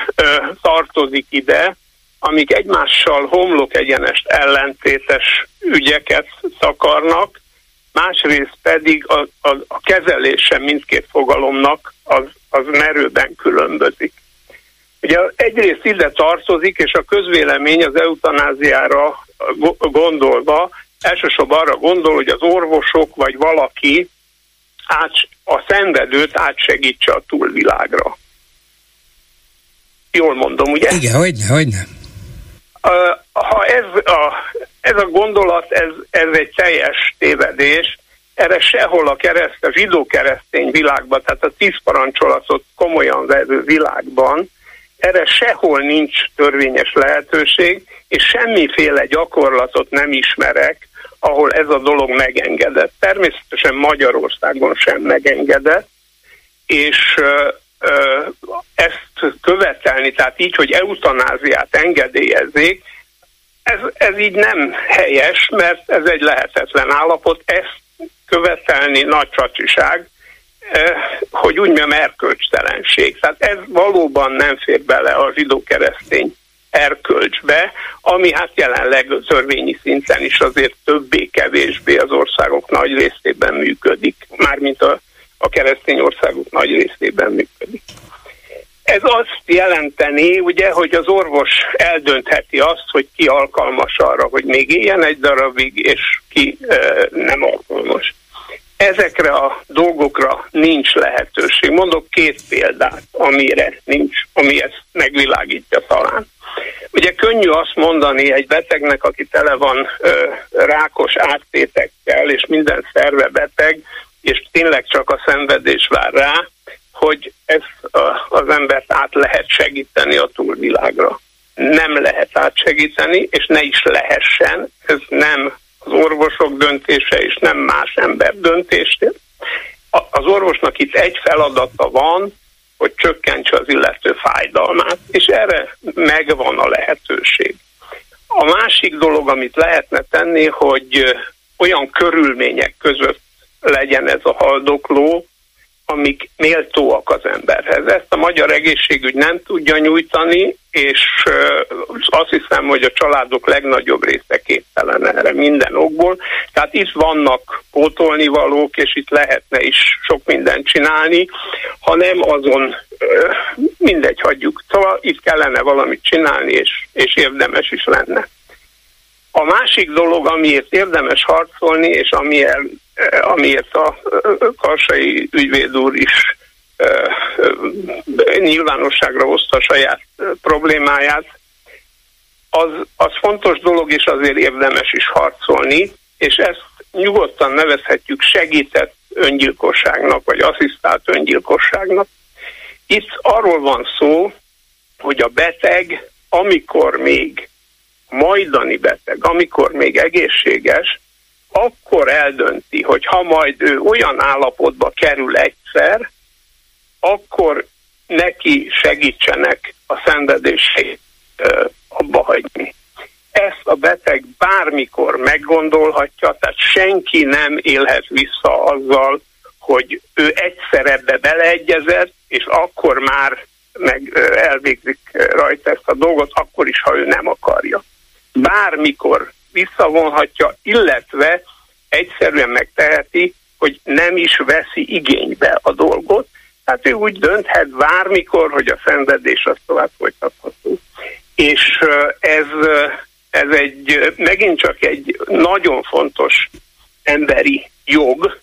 tartozik ide, amik egymással homlok egyenest ellentétes ügyeket szakarnak, másrészt pedig a, a, a kezelése mindkét fogalomnak az, az merőben különbözik. Ugye egyrészt ide tartozik, és a közvélemény az eutanáziára gondolva elsősorban arra gondol, hogy az orvosok vagy valaki át, a szenvedőt átsegítse a túlvilágra. Jól mondom, ugye? Igen, hogyne, hogyne. Ha ez a, ez a gondolat, ez, ez egy teljes tévedés, erre sehol a kereszt, a zsidó-keresztény világban, tehát a tíz parancsolatot komolyan vevő világban, erre sehol nincs törvényes lehetőség, és semmiféle gyakorlatot nem ismerek, ahol ez a dolog megengedett. Természetesen Magyarországon sem megengedett, és ezt követelni, tehát így, hogy eutanáziát engedélyezzék, ez, ez így nem helyes, mert ez egy lehetetlen állapot, ezt követelni nagy csacsiság, hogy úgy mondjam, erkölcstelenség. Tehát ez valóban nem fér bele a zsidó-keresztény erkölcsbe, ami hát jelenleg törvényi szinten is azért többé-kevésbé az országok nagy részében működik, mármint a, a keresztény országok nagy részében működik. Ez azt jelenteni, ugye, hogy az orvos eldöntheti azt, hogy ki alkalmas arra, hogy még éljen egy darabig, és ki e, nem alkalmas. Ezekre a dolgokra nincs lehetőség. Mondok két példát, amire nincs, ami ezt megvilágítja talán. Ugye könnyű azt mondani egy betegnek, aki tele van ö, rákos áttétekkel, és minden szerve beteg, és tényleg csak a szenvedés vár rá, hogy ezt a, az embert át lehet segíteni a túlvilágra. Nem lehet átsegíteni, és ne is lehessen. Ez nem az orvosok döntése, és nem más ember döntése. Az orvosnak itt egy feladata van, hogy csökkentse az illető fájdalmát, és erre megvan a lehetőség. A másik dolog, amit lehetne tenni, hogy olyan körülmények között legyen ez a haldokló, amik méltóak az emberhez. Ezt a magyar egészségügy nem tudja nyújtani, és azt hiszem, hogy a családok legnagyobb része képtelen erre minden okból. Tehát itt vannak pótolnivalók, és itt lehetne is sok mindent csinálni, hanem azon mindegy, hagyjuk. Szóval itt kellene valamit csinálni, és, és érdemes is lenne. A másik dolog, amiért érdemes harcolni, és amiért, amiért a karsai ügyvéd úr is nyilvánosságra hozta a saját problémáját, az, az fontos dolog, és azért érdemes is harcolni, és ezt nyugodtan nevezhetjük segített öngyilkosságnak, vagy asszisztált öngyilkosságnak. Itt arról van szó, hogy a beteg, amikor még majdani beteg, amikor még egészséges, akkor eldönti, hogy ha majd ő olyan állapotba kerül egyszer, akkor neki segítsenek a szenvedését abba hagyni. Ezt a beteg bármikor meggondolhatja, tehát senki nem élhet vissza azzal, hogy ő egyszer ebbe beleegyezett, és akkor már meg elvégzik rajta ezt a dolgot, akkor is, ha ő nem akarja. Bármikor visszavonhatja, illetve egyszerűen megteheti, hogy nem is veszi igénybe a dolgot, tehát ő úgy dönthet bármikor, hogy a szenvedés az tovább folytatható. És ez, ez egy, megint csak egy nagyon fontos emberi jog,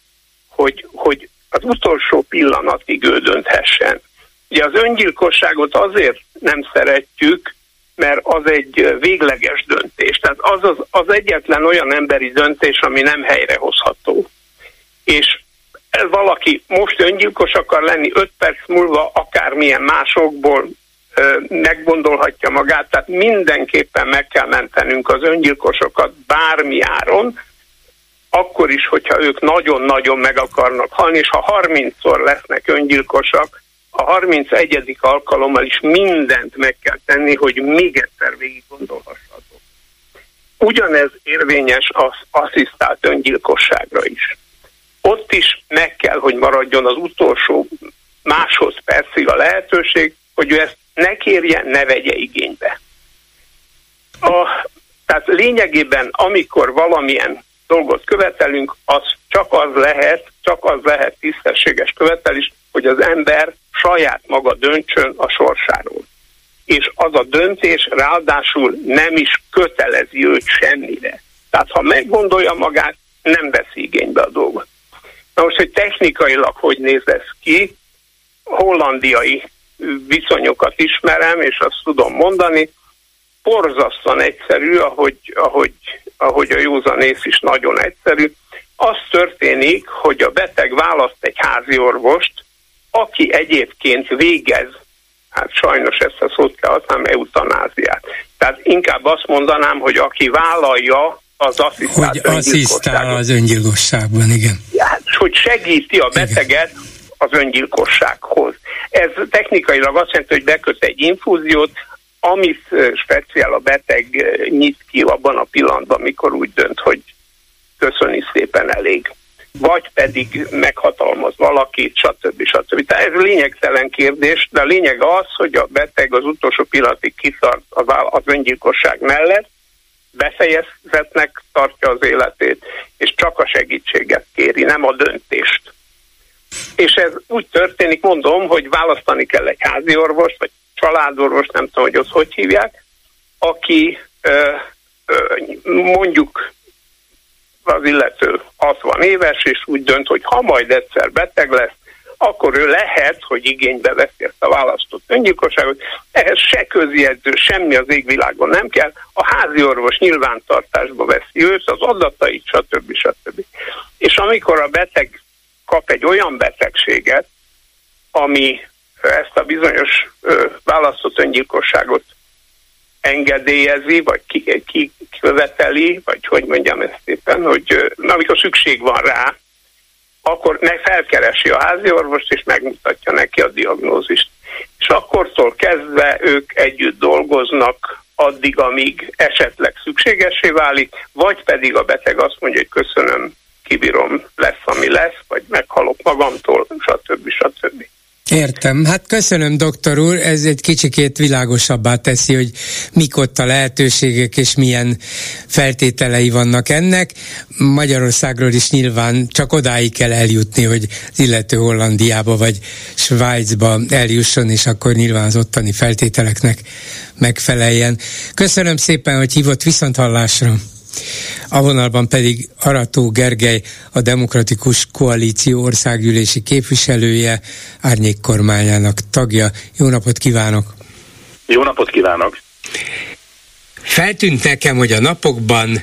hogy, hogy az utolsó pillanatig ő dönthessen. Ugye az öngyilkosságot azért nem szeretjük, mert az egy végleges döntés. Tehát az, az az egyetlen olyan emberi döntés, ami nem helyrehozható. És ez valaki most öngyilkos akar lenni, öt perc múlva akármilyen másokból meggondolhatja magát, tehát mindenképpen meg kell mentenünk az öngyilkosokat bármi áron, akkor is, hogyha ők nagyon-nagyon meg akarnak halni, és ha 30-szor lesznek öngyilkosak, a 31. alkalommal is mindent meg kell tenni, hogy még egyszer végig gondolhassatok. Ugyanez érvényes az asszisztált öngyilkosságra is. Ott is meg kell, hogy maradjon az utolsó máshoz percig a lehetőség, hogy ő ezt ne kérje, ne vegye igénybe. A, tehát lényegében, amikor valamilyen dolgot követelünk, az csak az lehet, csak az lehet tisztességes követelés, hogy az ember saját maga döntsön a sorsáról. És az a döntés ráadásul nem is kötelezi őt semmire. Tehát ha meggondolja magát, nem veszi igénybe a dolgot. Na most, hogy technikailag hogy néz ez ki, hollandiai viszonyokat ismerem, és azt tudom mondani, porzasztan egyszerű, ahogy, ahogy, ahogy a józanész is nagyon egyszerű. Az történik, hogy a beteg választ egy házi orvost, aki egyébként végez, hát sajnos ezt a szót kell használni, eutanáziát. Tehát inkább azt mondanám, hogy aki vállalja az asszisztált Hogy asszisztál az öngyilkosságban, igen. Hát, hogy segíti a beteget az öngyilkossághoz. Ez technikailag azt jelenti, hogy beköt egy infúziót, amit speciál a beteg nyit ki abban a pillanatban, amikor úgy dönt, hogy köszöni szépen elég vagy pedig meghatalmaz valakit, stb. stb. Tehát ez lényegtelen kérdés, de a lényeg az, hogy a beteg az utolsó pillanatig kitart az, az öngyilkosság mellett, befejezetnek tartja az életét, és csak a segítséget kéri, nem a döntést. És ez úgy történik, mondom, hogy választani kell egy házi orvos, vagy családorvos, nem tudom, hogy az hogy hívják, aki ö, ö, mondjuk az illető 60 éves, és úgy dönt, hogy ha majd egyszer beteg lesz, akkor ő lehet, hogy igénybe veszi ezt a választott öngyilkosságot. Ehhez se közjegyző, semmi az égvilágon nem kell. A házi orvos nyilvántartásba veszi őt, az adatait, stb. stb. És amikor a beteg kap egy olyan betegséget, ami ezt a bizonyos választott öngyilkosságot engedélyezi, vagy ki, ki követeli, vagy hogy mondjam ezt éppen, hogy amikor szükség van rá, akkor meg felkeresi a házi orvost, és megmutatja neki a diagnózist. És akkortól kezdve ők együtt dolgoznak, addig, amíg esetleg szükségesé válik, vagy pedig a beteg azt mondja, hogy köszönöm, kibírom, lesz, ami lesz, vagy meghalok magamtól, stb. stb. Értem. Hát köszönöm, doktor úr, ez egy kicsikét világosabbá teszi, hogy mik ott a lehetőségek, és milyen feltételei vannak ennek. Magyarországról is nyilván csak odáig kell eljutni, hogy az illető Hollandiába vagy Svájcba eljusson, és akkor nyilván az ottani feltételeknek megfeleljen. Köszönöm szépen, hogy hívott viszont hallásra. A vonalban pedig Arató Gergely, a Demokratikus Koalíció országgyűlési képviselője, árnyék kormányának tagja. Jó napot kívánok! Jó napot kívánok! Feltűnt nekem, hogy a napokban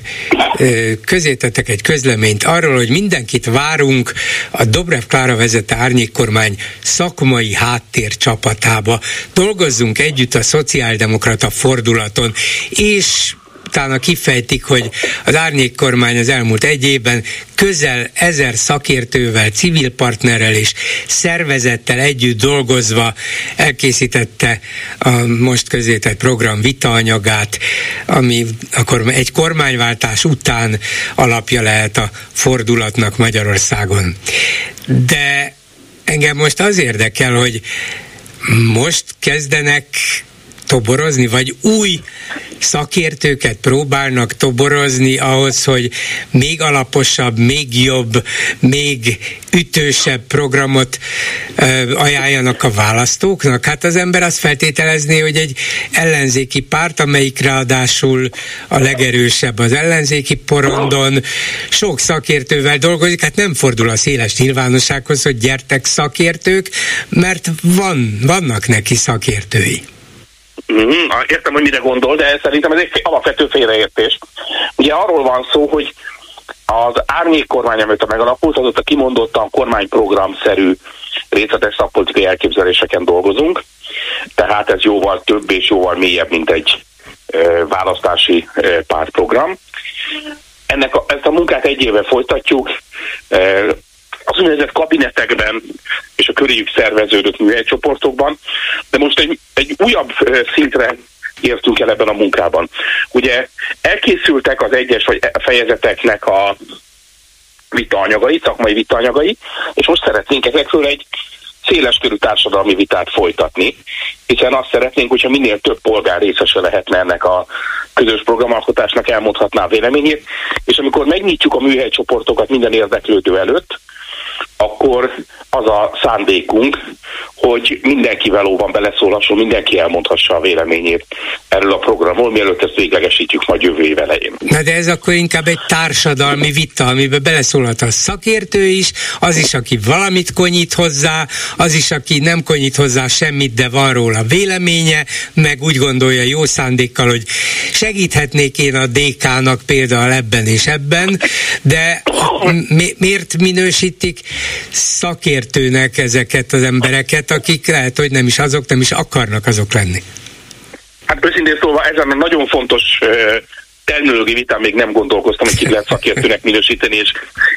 közétetek egy közleményt arról, hogy mindenkit várunk a Dobrev Klára vezette árnyékkormány szakmai háttér csapatába. Dolgozzunk együtt a szociáldemokrata fordulaton, és utána kifejtik, hogy az árnyék kormány az elmúlt egy évben közel ezer szakértővel, civil partnerrel és szervezettel együtt dolgozva elkészítette a most közétett program vitaanyagát, ami akkor egy kormányváltás után alapja lehet a fordulatnak Magyarországon. De engem most az érdekel, hogy most kezdenek toborozni, vagy új szakértőket próbálnak toborozni ahhoz, hogy még alaposabb, még jobb, még ütősebb programot ö, ajánljanak a választóknak? Hát az ember azt feltételezné, hogy egy ellenzéki párt, amelyik ráadásul a legerősebb az ellenzéki porondon, sok szakértővel dolgozik, hát nem fordul a széles nyilvánossághoz, hogy gyertek szakértők, mert van, vannak neki szakértői. Mm, értem, hogy mire gondol, de szerintem ez egy alapvető félreértés. Ugye arról van szó, hogy az árnyék kormány, amit a megalapult, azóta kimondottan kormányprogramszerű részletes szakpolitikai elképzeléseken dolgozunk, tehát ez jóval több és jóval mélyebb, mint egy választási pártprogram. Ennek a, ezt a munkát egy éve folytatjuk, az úgynevezett kabinetekben és a köréjük szerveződött műhelycsoportokban, de most egy, egy újabb szintre értünk el ebben a munkában. Ugye elkészültek az egyes vagy fejezeteknek a vitaanyagai, szakmai vitaanyagai, és most szeretnénk ezekről egy széleskörű társadalmi vitát folytatni, hiszen azt szeretnénk, hogyha minél több polgár részese lehetne ennek a közös programalkotásnak, elmondhatná a véleményét, és amikor megnyitjuk a műhelycsoportokat minden érdeklődő előtt, akkor az a szándékunk, hogy mindenki valóban beleszólhasson, mindenki elmondhassa a véleményét erről a programról, mielőtt ezt véglegesítjük majd jövő év elején. Na de ez akkor inkább egy társadalmi vita, amiben beleszólhat a szakértő is, az is, aki valamit konyít hozzá, az is, aki nem konyít hozzá semmit, de van róla véleménye, meg úgy gondolja jó szándékkal, hogy segíthetnék én a DK-nak például ebben és ebben, de mi, miért minősítik szakértőnek ezeket az embereket, akik lehet, hogy nem is azok, nem is akarnak azok lenni. Hát őszintén szólva ezen a nagyon fontos terminológiai vitán még nem gondolkoztam, hogy kit lehet szakértőnek minősíteni, és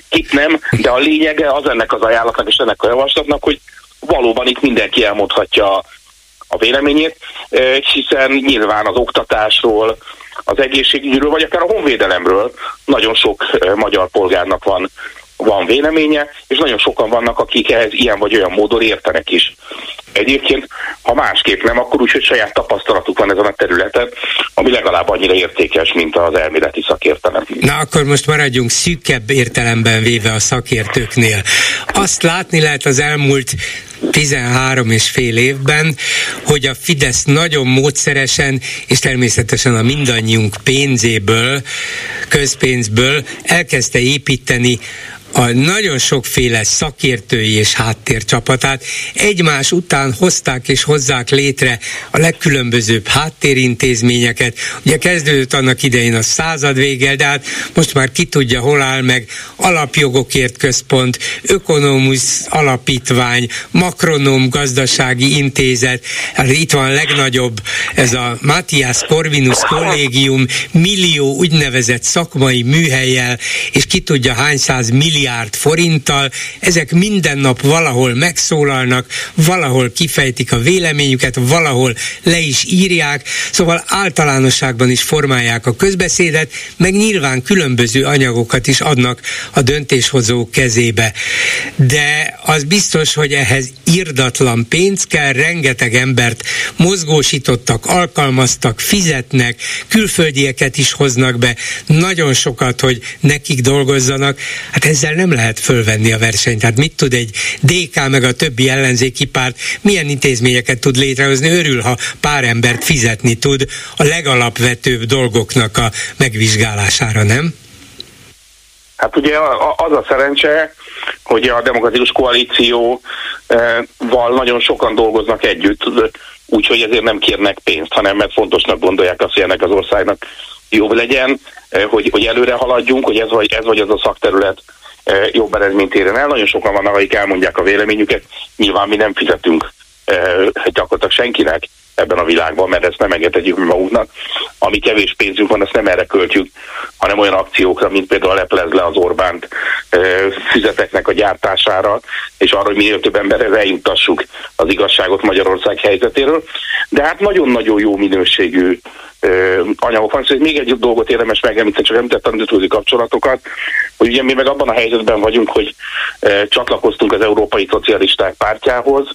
kit nem, de a lényege az ennek az ajánlatnak és ennek a javaslatnak, hogy valóban itt mindenki elmondhatja a véleményét, hiszen nyilván az oktatásról, az egészségügyről, vagy akár a honvédelemről nagyon sok magyar polgárnak van van véleménye, és nagyon sokan vannak, akik ehhez ilyen vagy olyan módon értenek is. Egyébként, ha másképp nem, akkor úgy, hogy saját tapasztalatuk van ezen a területen, ami legalább annyira értékes, mint az elméleti szakértelem. Na akkor most maradjunk szűkebb értelemben véve a szakértőknél. Azt látni lehet az elmúlt 13 és fél évben, hogy a Fidesz nagyon módszeresen, és természetesen a mindannyiunk pénzéből, közpénzből elkezdte építeni a nagyon sokféle szakértői és háttércsapatát egymás után hozták és hozzák létre a legkülönbözőbb háttérintézményeket. Ugye kezdődött annak idején a század végel, de hát most már ki tudja, hol áll meg alapjogokért központ, ökonomusz alapítvány, makronóm gazdasági intézet, hát itt van a legnagyobb, ez a Matthias Corvinus kollégium, millió úgynevezett szakmai műhelyel, és ki tudja hány száz millió milliárd forinttal, ezek minden nap valahol megszólalnak, valahol kifejtik a véleményüket, valahol le is írják, szóval általánosságban is formálják a közbeszédet, meg nyilván különböző anyagokat is adnak a döntéshozók kezébe. De az biztos, hogy ehhez irdatlan pénz kell, rengeteg embert mozgósítottak, alkalmaztak, fizetnek, külföldieket is hoznak be, nagyon sokat, hogy nekik dolgozzanak. Hát ezzel ezzel nem lehet fölvenni a versenyt. Tehát mit tud egy DK meg a többi ellenzéki párt, milyen intézményeket tud létrehozni, örül, ha pár embert fizetni tud a legalapvetőbb dolgoknak a megvizsgálására, nem? Hát ugye az a szerencse, hogy a demokratikus koalícióval nagyon sokan dolgoznak együtt, úgyhogy ezért nem kérnek pénzt, hanem mert fontosnak gondolják azt, hogy ennek az országnak jobb legyen, hogy, hogy előre haladjunk, hogy ez vagy, ez vagy az a szakterület, E, jobb eredményt érjen el. Nagyon sokan vannak, akik elmondják a véleményüket. Nyilván mi nem fizetünk e, gyakorlatilag senkinek ebben a világban, mert ezt nem engedhetjük mi magunknak. Ami kevés pénzünk van, azt nem erre költjük, hanem olyan akciókra, mint például leplez le az Orbánt füzeteknek a gyártására, és arra, hogy minél több emberre eljutassuk az igazságot Magyarország helyzetéről. De hát nagyon-nagyon jó minőségű anyagok van. Szóval még egy dolgot érdemes megemlíteni, csak említettem a nemzetközi kapcsolatokat, hogy ugye mi meg abban a helyzetben vagyunk, hogy csatlakoztunk az Európai Szocialisták pártjához,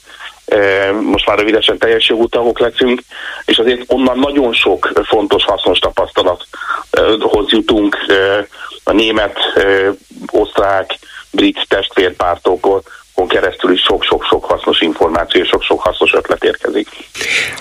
most már rövidesen teljes jogú tagok leszünk, és azért onnan nagyon sok fontos, hasznos tapasztalathoz jutunk a német, osztrák, brit testvérpártokon keresztül is sok-sok-sok hasznos információ és sok-sok hasznos ötlet érkezik.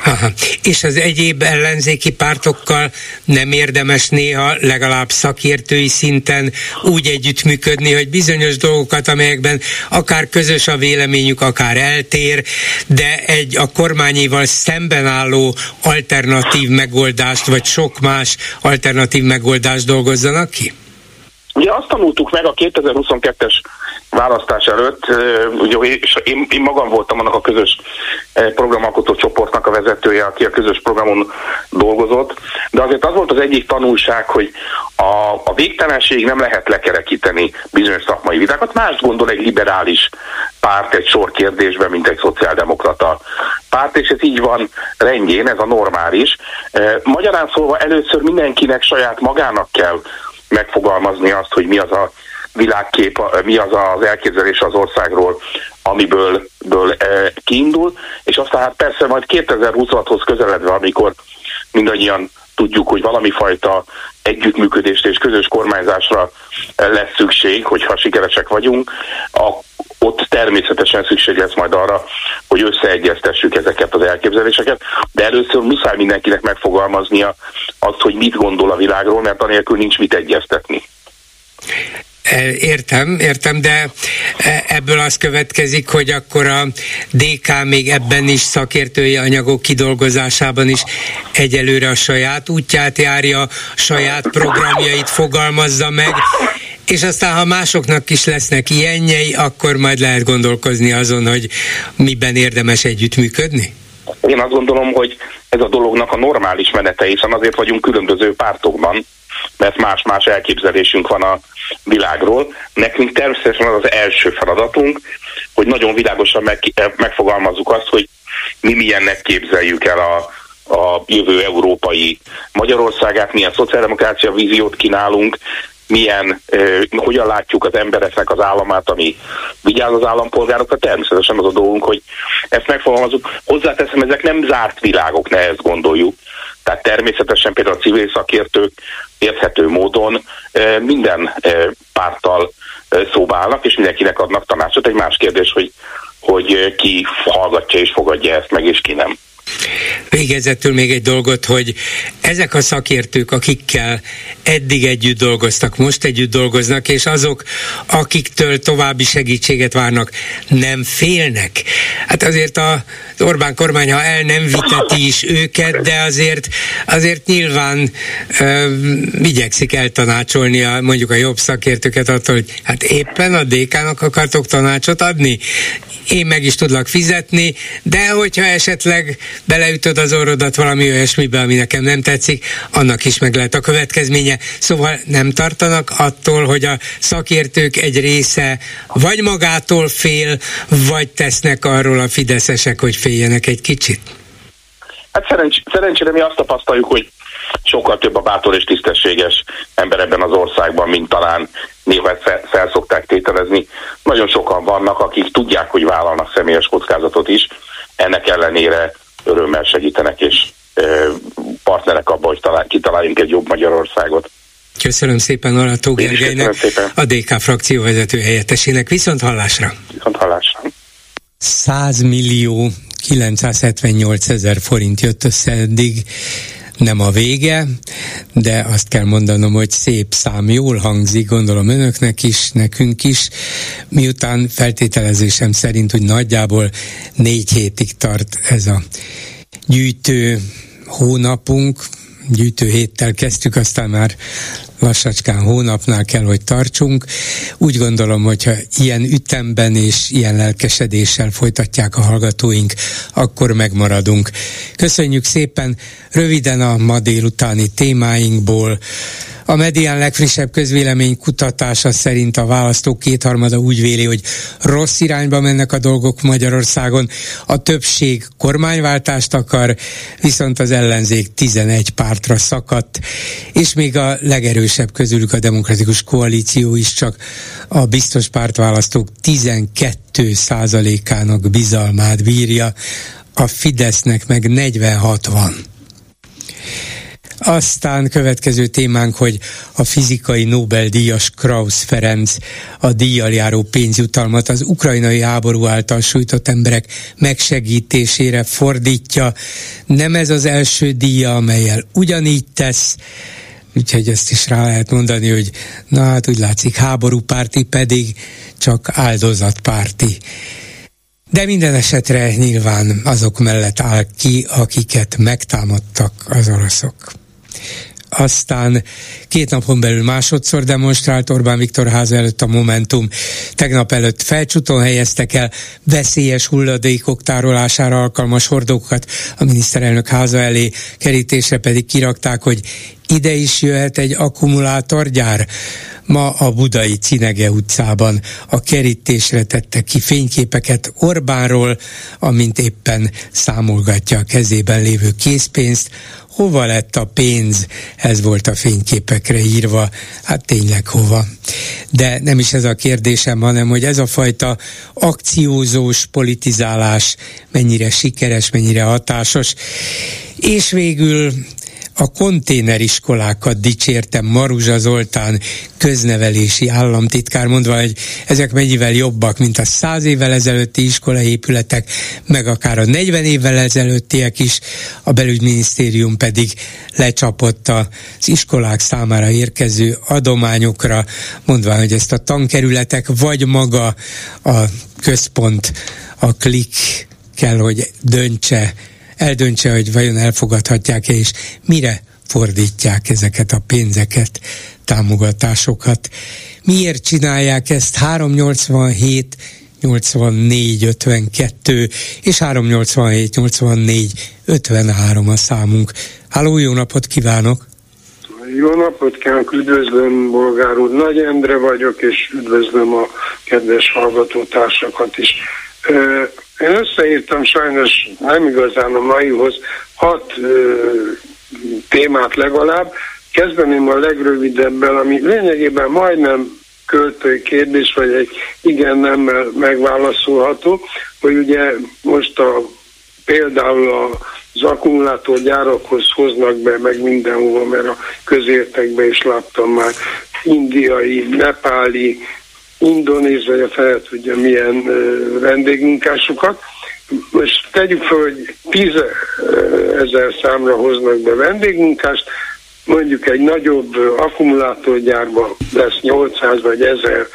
Aha. És az egyéb ellenzéki pártokkal nem érdemes néha legalább szakértői szinten úgy együttműködni, hogy bizonyos dolgokat, amelyekben akár közös a véleményük, akár eltér, de egy a kormányival szemben álló alternatív megoldást, vagy sok más alternatív megoldást dolgozzanak ki? Ugye azt tanultuk meg a 2022-es választás előtt, ugye, és én, én magam voltam annak a közös programalkotó csoportnak a vezetője, aki a közös programon dolgozott, de azért az volt az egyik tanulság, hogy a, a végtelenség nem lehet lekerekíteni bizonyos szakmai vitákat. Mást gondol egy liberális párt egy sor kérdésben, mint egy szociáldemokrata párt, és ez így van rendjén, ez a normális. Magyarán szólva először mindenkinek saját magának kell megfogalmazni azt, hogy mi az a világkép, mi az az elképzelés az országról, amiből ből, e, kiindul, és aztán hát persze majd 2026-hoz közeledve, amikor mindannyian tudjuk, hogy valami fajta együttműködésre és közös kormányzásra lesz szükség, hogyha sikeresek vagyunk, a, ott természetesen szükség lesz majd arra, hogy összeegyeztessük ezeket az elképzeléseket, de először muszáj mindenkinek megfogalmaznia azt, hogy mit gondol a világról, mert anélkül nincs mit egyeztetni. Értem, értem, de ebből az következik, hogy akkor a DK még ebben is szakértői anyagok kidolgozásában is egyelőre a saját útját járja, saját programjait fogalmazza meg, és aztán, ha másoknak is lesznek ilyenjei, akkor majd lehet gondolkozni azon, hogy miben érdemes együttműködni? Én azt gondolom, hogy ez a dolognak a normális menete, hiszen azért vagyunk különböző pártokban, mert más-más elképzelésünk van a világról. Nekünk természetesen az az első feladatunk, hogy nagyon világosan meg, megfogalmazzuk azt, hogy mi milyennek képzeljük el a, a jövő európai Magyarországát, milyen szociáldemokrácia víziót kínálunk, milyen, eh, hogyan látjuk az embereknek az államát, ami vigyáz az állampolgárokra, természetesen az a dolgunk, hogy ezt megfogalmazunk. Hozzáteszem, ezek nem zárt világok, ne ezt gondoljuk. Tehát természetesen például a civil szakértők érthető módon minden párttal szóba állnak, és mindenkinek adnak tanácsot. Egy más kérdés, hogy, hogy ki hallgatja és fogadja ezt meg, és ki nem. Végezetül még egy dolgot, hogy ezek a szakértők, akikkel eddig együtt dolgoztak, most együtt dolgoznak, és azok, akiktől további segítséget várnak, nem félnek. Hát azért a Orbán kormány, ha el nem viteti is őket, de azért, azért nyilván ö, igyekszik eltanácsolni a, mondjuk a jobb szakértőket attól, hogy hát éppen a DK-nak akartok tanácsot adni? Én meg is tudlak fizetni, de hogyha esetleg beleütöd az orrodat valami olyasmibe, ami nekem nem tetszik, annak is meg lehet a következménye. Szóval nem tartanak attól, hogy a szakértők egy része vagy magától fél, vagy tesznek arról a fideszesek, hogy féljenek egy kicsit. Hát szerencs- szerencsére mi azt tapasztaljuk, hogy sokkal több a bátor és tisztességes ember ebben az országban, mint talán néha fel, szokták tételezni. Nagyon sokan vannak, akik tudják, hogy vállalnak személyes kockázatot is, ennek ellenére örömmel segítenek, és partnerek abban, hogy talán, kitaláljunk egy jobb Magyarországot. Köszönöm szépen Arató Gergelynek, a DK frakció vezető helyettesének. Viszont hallásra! Viszont hallásra! 100 millió 978 ezer forint jött össze eddig, nem a vége, de azt kell mondanom, hogy szép szám, jól hangzik, gondolom önöknek is, nekünk is, miután feltételezésem szerint, hogy nagyjából négy hétig tart ez a gyűjtő hónapunk, gyűjtő héttel kezdtük, aztán már lassacskán hónapnál kell, hogy tartsunk. Úgy gondolom, hogyha ilyen ütemben és ilyen lelkesedéssel folytatják a hallgatóink, akkor megmaradunk. Köszönjük szépen röviden a ma délutáni témáinkból A Medián legfrissebb közvélemény kutatása szerint a választók kétharmada úgy véli, hogy rossz irányba mennek a dolgok Magyarországon. A többség kormányváltást akar, viszont az ellenzék 11 pártra szakadt, és még a legerősebb közülük a demokratikus koalíció is csak a biztos pártválasztók 12 százalékának bizalmát bírja, a Fidesznek meg 46 van. Aztán következő témánk, hogy a fizikai Nobel-díjas Krausz Ferenc a díjjal járó pénzjutalmat az ukrajnai háború által sújtott emberek megsegítésére fordítja. Nem ez az első díja, amelyel ugyanígy tesz, úgyhogy ezt is rá lehet mondani, hogy na hát úgy látszik háborúpárti pedig csak áldozatpárti. De minden esetre nyilván azok mellett áll ki, akiket megtámadtak az oroszok aztán két napon belül másodszor demonstrált Orbán Viktor ház előtt a Momentum. Tegnap előtt felcsúton helyeztek el veszélyes hulladékok tárolására alkalmas hordókat a miniszterelnök háza elé, kerítésre pedig kirakták, hogy ide is jöhet egy akkumulátorgyár. Ma a budai Cinege utcában a kerítésre tette ki fényképeket Orbánról, amint éppen számolgatja a kezében lévő készpénzt, hova lett a pénz, ez volt a fényképekre írva, hát tényleg hova. De nem is ez a kérdésem, hanem hogy ez a fajta akciózós politizálás mennyire sikeres, mennyire hatásos, és végül a konténeriskolákat dicsértem Maruzsa Zoltán köznevelési államtitkár, mondva, hogy ezek mennyivel jobbak, mint a száz évvel ezelőtti iskolaépületek, meg akár a 40 évvel ezelőttiek is, a belügyminisztérium pedig lecsapott az iskolák számára érkező adományokra, mondva, hogy ezt a tankerületek vagy maga a központ, a klik kell, hogy döntse, eldöntse, hogy vajon elfogadhatják-e, és mire fordítják ezeket a pénzeket, támogatásokat. Miért csinálják ezt 387 84 52 és 387 84 53 a számunk. Háló, jó napot kívánok! Jó napot kívánok, üdvözlöm Bolgár úr, Nagy Endre vagyok, és üdvözlöm a kedves hallgatótársakat is. Én összeírtam sajnos nem igazán a maihoz hat ö, témát legalább. Kezdeném a legrövidebben, ami lényegében majdnem költői kérdés, vagy egy igen nem megválaszolható, hogy ugye most a, például az akkumulátorgyárakhoz hoznak be, meg mindenhova, mert a közértekbe is láttam már indiai, nepáli, indonéz, vagy a fel tudja milyen vendégmunkásokat. Most tegyük fel, hogy 10 ezer számra hoznak be vendégmunkást, mondjuk egy nagyobb akkumulátorgyárban lesz 800 vagy 1000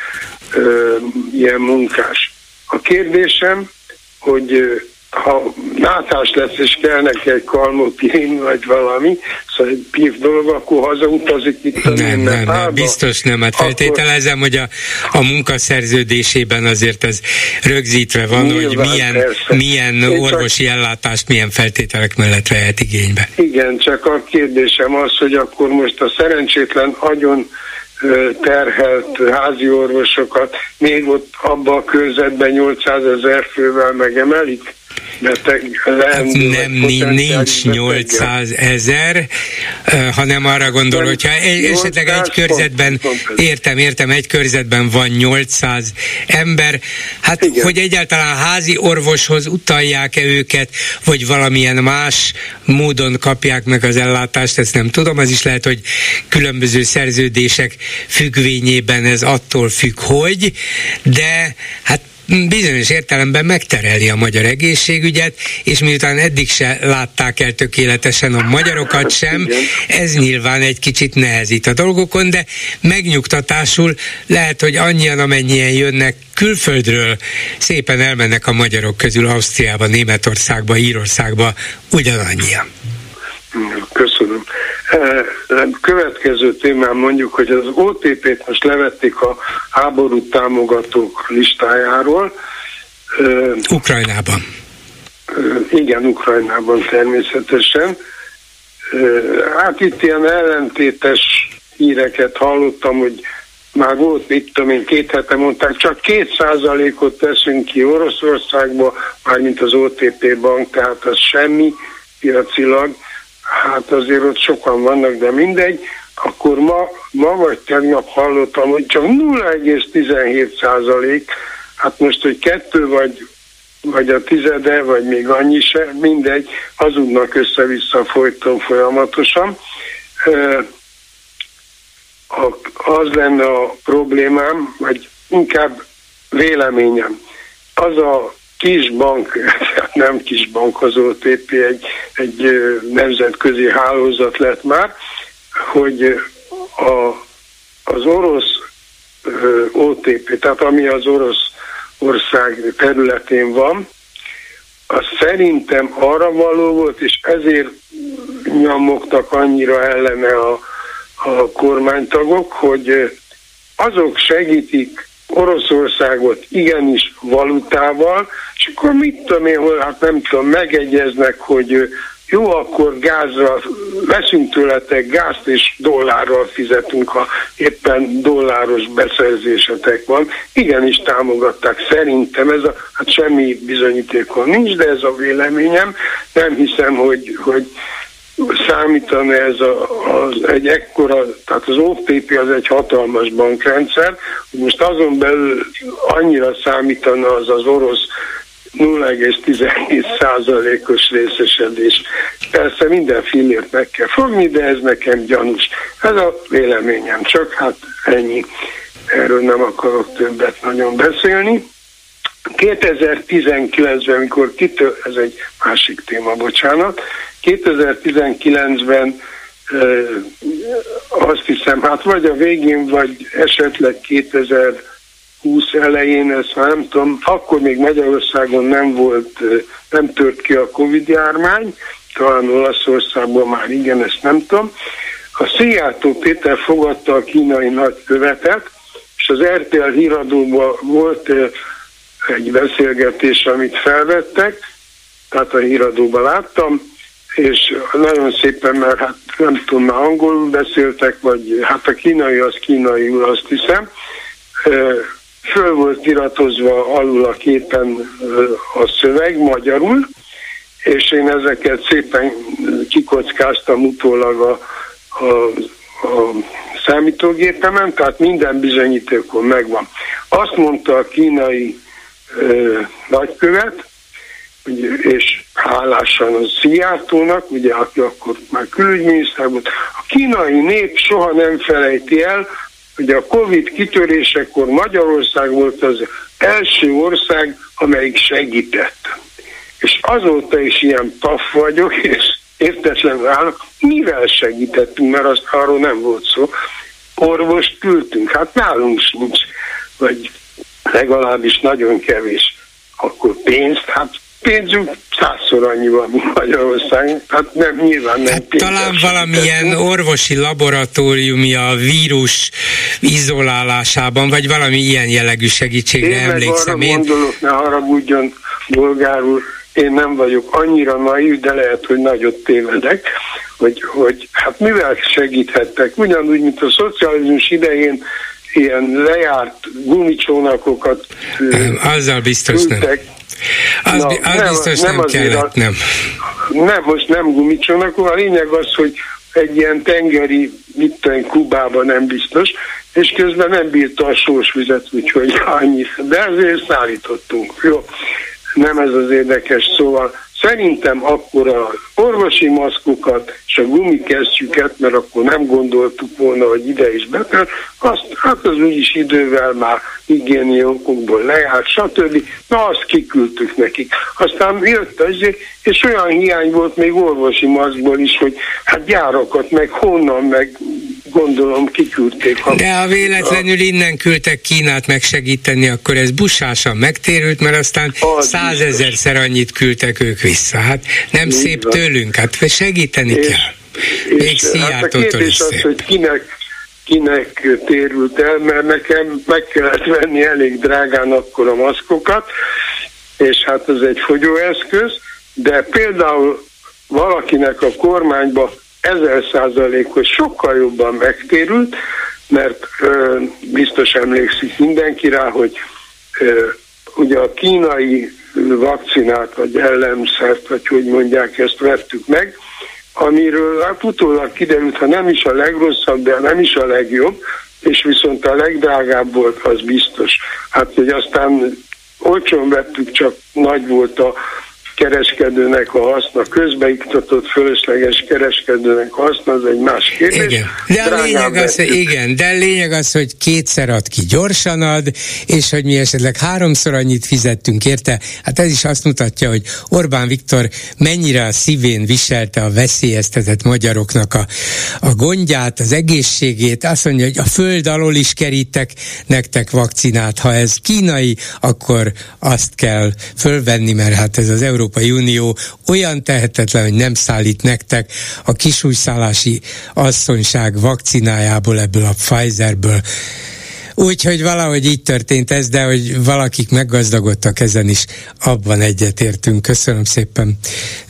ilyen munkás. A kérdésem, hogy ha nátás lesz, és kell neki egy kalmopirin, vagy valami, szóval egy pív dolog, akkor hazautazik itt a Nem, nem, nem, biztos nem. Hát feltételezem, hogy a, a munkaszerződésében azért ez rögzítve van, Nyilván, hogy milyen, milyen orvosi csak... ellátást milyen feltételek mellett vehet igénybe. Igen, csak a kérdésem az, hogy akkor most a szerencsétlen agyon terhelt házi orvosokat még ott abba a körzetben 800 ezer fővel megemelik? Beteg leendő, hát nem, nincs 800 ezer, hanem arra gondol, hogyha egy, esetleg egy körzetben, értem, értem, egy körzetben van 800 ember, hát Igen. hogy egyáltalán házi orvoshoz utalják-e őket, vagy valamilyen más módon kapják meg az ellátást, ezt nem tudom, az is lehet, hogy különböző szerződések függvényében ez attól függ, hogy, de hát bizonyos értelemben megtereli a magyar egészségügyet, és miután eddig se látták el tökéletesen a magyarokat sem, ez nyilván egy kicsit nehezít a dolgokon, de megnyugtatásul lehet, hogy annyian, amennyien jönnek külföldről, szépen elmennek a magyarok közül Ausztriába, Németországba, Írországba, ugyanannyian. Köszönöm. Következő témám mondjuk, hogy az OTP-t most levették a háború támogatók listájáról. Ukrajnában. Igen, Ukrajnában természetesen. Hát itt ilyen ellentétes híreket hallottam, hogy már volt, mit tudom én, két hete mondták, csak két százalékot teszünk ki Oroszországba, mármint az OTP bank, tehát az semmi piacilag, hát azért ott sokan vannak, de mindegy, akkor ma, ma vagy tegnap hallottam, hogy csak 0,17 százalék, hát most, hogy kettő vagy, vagy a tizede, vagy még annyi se, mindegy, hazudnak össze-vissza folyton folyamatosan. Az lenne a problémám, vagy inkább véleményem. Az a kis bank, nem kis bank, az OTP egy, egy nemzetközi hálózat lett már, hogy a, az orosz OTP, tehát ami az orosz ország területén van, az szerintem arra való volt, és ezért nyomogtak annyira ellene a, a kormánytagok, hogy azok segítik Oroszországot igenis valutával, és akkor mit tudom én, hol, hát nem tudom, megegyeznek, hogy jó, akkor gázra veszünk tőletek gázt, és dollárral fizetünk, ha éppen dolláros beszerzésetek van. Igenis támogatták. Szerintem ez a, hát semmi bizonyítékon nincs, de ez a véleményem. Nem hiszem, hogy, hogy számítani ez a, az egy ekkora, tehát az OTP az egy hatalmas bankrendszer, most azon belül annyira számítana az az orosz 0,17 százalékos részesedés. Persze minden fillért meg kell fogni, de ez nekem gyanús. Ez a véleményem, csak hát ennyi. Erről nem akarok többet nagyon beszélni. 2019-ben, amikor kitől, ez egy másik téma, bocsánat, 2019-ben azt hiszem, hát vagy a végén, vagy esetleg 2020 elején, ezt már nem tudom, akkor még Magyarországon nem volt, nem tört ki a Covid járvány, talán Olaszországban már igen, ezt nem tudom. A Szijjártó Péter fogadta a kínai nagykövetet, és az RTL híradóban volt egy beszélgetés, amit felvettek, tehát a híradóban láttam, és nagyon szépen, mert hát nem tudom, már angolul beszéltek, vagy hát a kínai az kínai, azt hiszem, föl volt iratozva alul a képen a szöveg magyarul, és én ezeket szépen kikockáztam utólag a, a, a számítógépemen, tehát minden bizonyítékon megvan. Azt mondta a kínai nagykövet, és hálásan a Szijjártónak, ugye aki akkor már külügyminiszter volt, a kínai nép soha nem felejti el, hogy a Covid kitörésekor Magyarország volt az első ország, amelyik segített. És azóta is ilyen taf vagyok, és értetlenül állok, mivel segítettünk, mert azt arról nem volt szó. Orvost küldtünk, hát nálunk sincs, vagy legalábbis nagyon kevés. Akkor pénzt, hát pénzünk százszor annyi van, mint Magyarország. Hát nem, nyilván nem. Hát talán valamilyen orvosi laboratóriumi a vírus izolálásában, vagy valami ilyen jellegű segítségre én emlékszem. Én arra gondolok, ne haragudjon, bolgárul, én nem vagyok annyira naív, de lehet, hogy nagyot tévedek, hogy, hogy hát mivel segíthettek? Ugyanúgy, mint a szocializmus idején ilyen lejárt gumicsónakokat Azzal biztos küldtek, nem az, Na, az nem, biztos nem, nem kellett, nem. Nem, most nem gumicsónak, a lényeg az, hogy egy ilyen tengeri, mit tudom, Kubában nem biztos, és közben nem bírta a sós vizet, úgyhogy annyi. De ezért szállítottunk. Jó, nem ez az érdekes, szóval Szerintem akkor a orvosi maszkokat és a gumikesztyüket, mert akkor nem gondoltuk volna, hogy ide is betel, azt, hát az úgyis idővel már higiéni okokból lejárt, stb. Na, azt kiküldtük nekik. Aztán jött az, és olyan hiány volt még orvosi maszkból is, hogy hát gyárakat, meg honnan, meg gondolom kiküldték. A, De ha véletlenül a... innen küldtek Kínát megsegíteni, akkor ez busásan megtérült, mert aztán százezerszer annyit küldtek ők vissza. Hát nem Így szép van. Tőlünk, hát segíteni és, kell. Még és hát a kérdés az, hogy kinek, kinek térült el, mert nekem meg kellett venni elég drágán akkor a maszkokat, és hát ez egy fogyóeszköz, de például valakinek a kormányba ezer százalékos sokkal jobban megtérült, mert ö, biztos emlékszik mindenki rá, hogy ö, ugye a kínai vakcinát, vagy ellenszert, vagy hogy mondják, ezt vettük meg, amiről hát utólag kiderült, ha nem is a legrosszabb, de nem is a legjobb, és viszont a legdrágább volt, az biztos. Hát, hogy aztán olcsón vettük, csak nagy volt a kereskedőnek a haszna, közbeiktatott fölösleges kereskedőnek a haszna, az egy más kérdés. Igen. De a lényeg az, hogy igen, de a lényeg az, hogy kétszer ad ki gyorsan ad, és hogy mi esetleg háromszor annyit fizettünk érte. Hát ez is azt mutatja, hogy Orbán Viktor mennyire a szívén viselte a veszélyeztetett magyaroknak a, a gondját, az egészségét. Azt mondja, hogy a föld alól is kerítek nektek vakcinát. Ha ez kínai, akkor azt kell fölvenni, mert hát ez az Európai Európai Unió olyan tehetetlen, hogy nem szállít nektek a kisújszállási asszonyság vakcinájából, ebből a Pfizerből. Úgyhogy valahogy így történt ez, de hogy valakik meggazdagodtak ezen is, abban egyetértünk. Köszönöm szépen.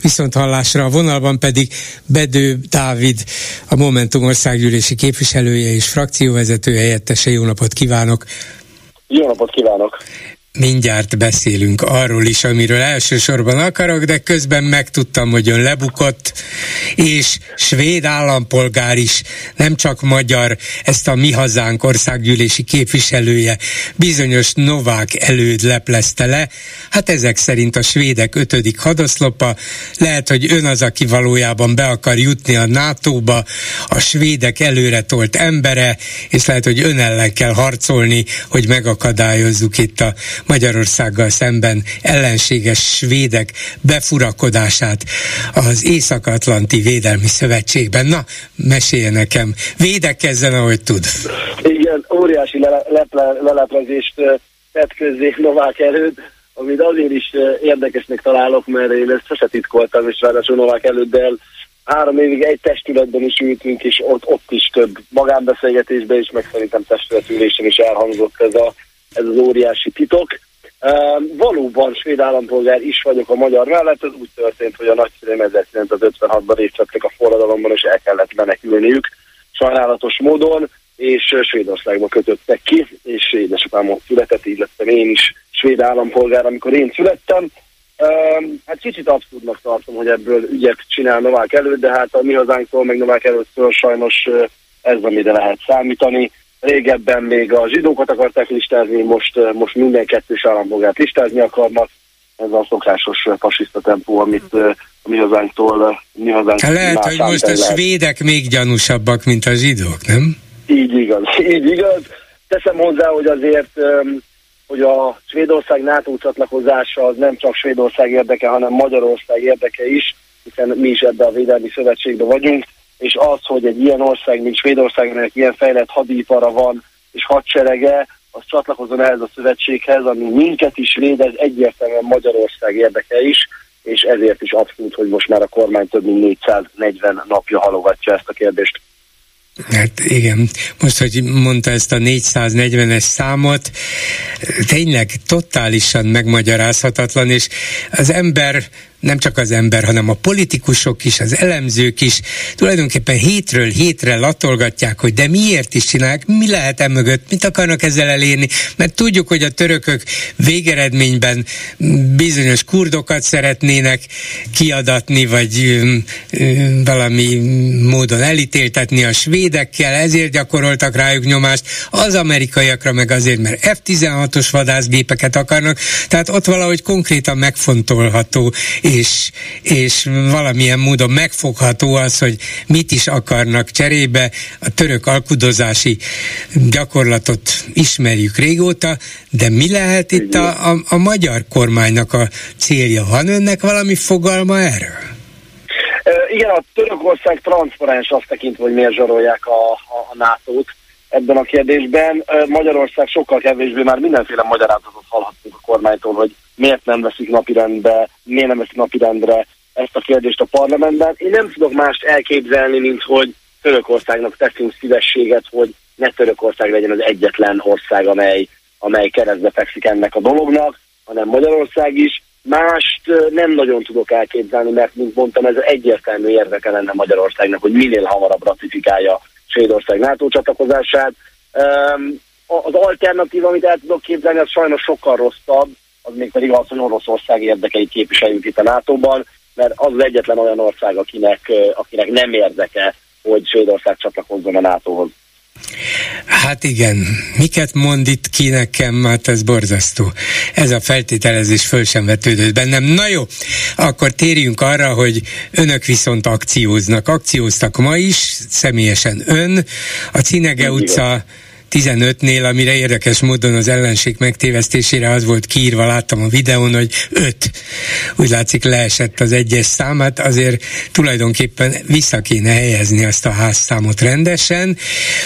Viszont hallásra a vonalban pedig Bedő Dávid, a Momentum országgyűlési képviselője és frakcióvezető helyettese. Jó napot kívánok! Jó napot kívánok! Mindjárt beszélünk arról is, amiről elsősorban akarok, de közben megtudtam, hogy ön lebukott, és svéd állampolgár is, nem csak magyar, ezt a mi hazánk országgyűlési képviselője, bizonyos Novák előd leplezte le. Hát ezek szerint a svédek ötödik hadoszlopa, lehet, hogy ön az, aki valójában be akar jutni a NATO-ba, a svédek előre tolt embere, és lehet, hogy ön ellen kell harcolni, hogy megakadályozzuk itt a Magyarországgal szemben ellenséges svédek befurakodását az Észak-Atlanti Védelmi Szövetségben. Na, mesélje nekem, védekezzen, ahogy tud. Igen, óriási leleplezést tett közzé Novák előtt, amit azért is érdekesnek találok, mert én ezt sose titkoltam, és ráadásul Novák előddel három évig egy testületben is ültünk, és ott, ott is több magánbeszélgetésben is, meg szerintem testületülésen is elhangzott ez a ez az óriási titok. Valóban svéd állampolgár is vagyok a magyar mellett, ez úgy történt, hogy a nagyszülőm 1956-ban részt vettek a forradalomban, és el kellett menekülniük sajnálatos módon, és Svédországba kötöttek ki, és édesapám ott született, így lettem én is svéd állampolgár, amikor én születtem. Hát kicsit abszurdnak tartom, hogy ebből ügyet csinál Novák előtt, de hát a mi hazánktól, meg Novák előttől sajnos ez, amire lehet számítani régebben még a zsidókat akarták listázni, most, eh, most minden kettős állampolgárt listázni akarnak. Ez a szokásos fasiszta tempó, amit eh, a mi hazánktól, eh, mi hazánk hát Lehet, hogy most a svédek még gyanúsabbak, mint a zsidók, nem? Így igaz, így igaz. Teszem hozzá, hogy azért, hogy a Svédország NATO csatlakozása az nem csak Svédország érdeke, hanem Magyarország érdeke is, hiszen mi is ebbe a Védelmi Szövetségbe vagyunk és az, hogy egy ilyen ország, mint Svédországnak ilyen fejlett hadipara van, és hadserege, az csatlakozon ehhez a szövetséghez, ami minket is véd, egyértelműen Magyarország érdeke is, és ezért is abszolút, hogy most már a kormány több mint 440 napja halogatja ezt a kérdést. Hát igen, most, hogy mondta ezt a 440-es számot, tényleg totálisan megmagyarázhatatlan, és az ember nem csak az ember, hanem a politikusok is, az elemzők is tulajdonképpen hétről hétre latolgatják, hogy de miért is csinálják, mi lehet e mögött, mit akarnak ezzel elérni, mert tudjuk, hogy a törökök végeredményben bizonyos kurdokat szeretnének kiadatni, vagy valami módon elítéltetni a svédekkel, ezért gyakoroltak rájuk nyomást, az amerikaiakra meg azért, mert F-16-os vadászgépeket akarnak, tehát ott valahogy konkrétan megfontolható és valamilyen módon megfogható az, hogy mit is akarnak cserébe. A török alkudozási gyakorlatot ismerjük régóta, de mi lehet itt a, a, a magyar kormánynak a célja? Van önnek valami fogalma erről? Igen, a Törökország transzparens azt tekintve, hogy miért zsarolják a, a, a NATO-t ebben a kérdésben. Magyarország sokkal kevésbé már mindenféle magyarázatot hallhatunk a kormánytól, hogy miért nem veszik napirendbe, miért nem veszik napirendre ezt a kérdést a parlamentben. Én nem tudok mást elképzelni, mint hogy Törökországnak teszünk szívességet, hogy ne Törökország legyen az egyetlen ország, amely, amely keresztbe fekszik ennek a dolognak, hanem Magyarország is. Mást nem nagyon tudok elképzelni, mert mint mondtam, ez egyértelmű érdeke lenne Magyarországnak, hogy minél hamarabb ratifikálja Svédország NATO csatlakozását. Az alternatív, amit el tudok képzelni, az sajnos sokkal rosszabb, az még pedig az, hogy Oroszország érdekeit képviseljük itt a NATO-ban, mert az az egyetlen olyan ország, akinek, akinek nem érdeke, hogy Svédország csatlakozzon a NATO-hoz. Hát igen, miket mond itt ki nekem, hát ez borzasztó. Ez a feltételezés föl sem vetődött bennem. Na jó, akkor térjünk arra, hogy önök viszont akcióznak. Akcióztak ma is, személyesen ön, a Cinege utca 15-nél, amire érdekes módon az ellenség megtévesztésére az volt kiírva, láttam a videón, hogy 5. Úgy látszik leesett az egyes számát, azért tulajdonképpen vissza kéne helyezni azt a házszámot rendesen,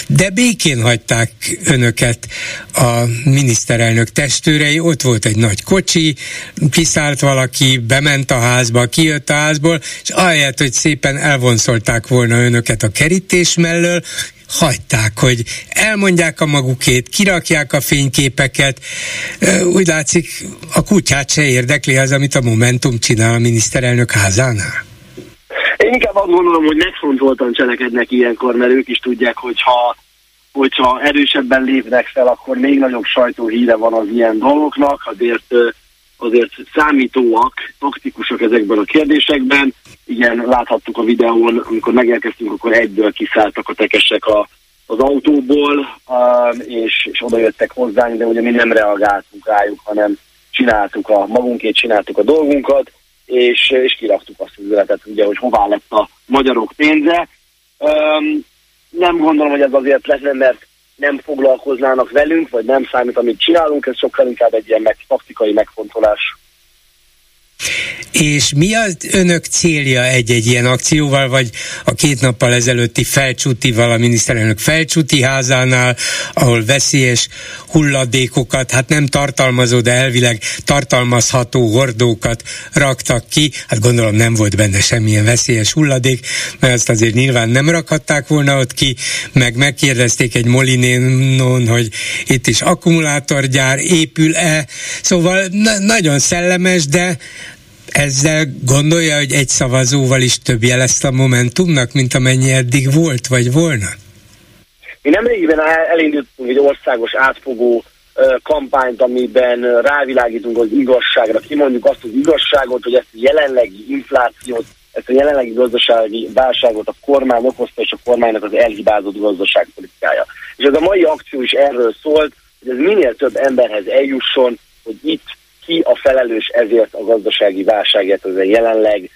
de békén hagyták önöket a miniszterelnök testőrei, ott volt egy nagy kocsi, kiszállt valaki, bement a házba, kijött a házból, és ahelyett, hogy szépen elvonszolták volna önöket a kerítés mellől, hagyták, hogy elmondják a magukét, kirakják a fényképeket. Úgy látszik, a kutyát se érdekli az, amit a Momentum csinál a miniszterelnök házánál. Én inkább azt gondolom, hogy megfontoltan cselekednek ilyenkor, mert ők is tudják, hogyha, hogyha erősebben lépnek fel, akkor még nagyobb sajtóhíre van az ilyen dolgoknak, azért azért számítóak, taktikusak ezekben a kérdésekben. Igen, láthattuk a videón, amikor megérkeztünk, akkor egyből kiszálltak a tekesek a, az autóból, um, és, és oda jöttek hozzánk, de ugye mi nem reagáltunk rájuk, hanem csináltuk a magunkét, csináltuk a dolgunkat, és, és kiraktuk azt az üzletet, ugye, hogy hová lett a magyarok pénze. Um, nem gondolom, hogy ez azért lenne, mert nem foglalkoznának velünk, vagy nem számít, amit csinálunk, ez sokkal inkább egy ilyen meg, taktikai megfontolás. És mi az önök célja egy-egy ilyen akcióval, vagy a két nappal ezelőtti felcsútival a miniszterelnök felcsúti házánál, ahol veszélyes hulladékokat, hát nem tartalmazó, de elvileg tartalmazható hordókat raktak ki. Hát gondolom nem volt benne semmilyen veszélyes hulladék, mert azt azért nyilván nem rakhatták volna ott ki, meg megkérdezték egy Molinénon, hogy itt is akkumulátorgyár épül-e. Szóval na- nagyon szellemes, de ezzel gondolja, hogy egy szavazóval is több jeleszt a Momentumnak, mint amennyi eddig volt, vagy volna? Mi nemrégiben elindítottunk egy országos átfogó kampányt, amiben rávilágítunk az igazságra, kimondjuk azt az igazságot, hogy ezt a jelenlegi inflációt, ezt a jelenlegi gazdasági válságot a kormány okozta, és a kormánynak az elhibázott gazdaságpolitikája. És ez a mai akció is erről szólt, hogy ez minél több emberhez eljusson, hogy itt ki a felelős ezért a gazdasági válságért, ez jelenleg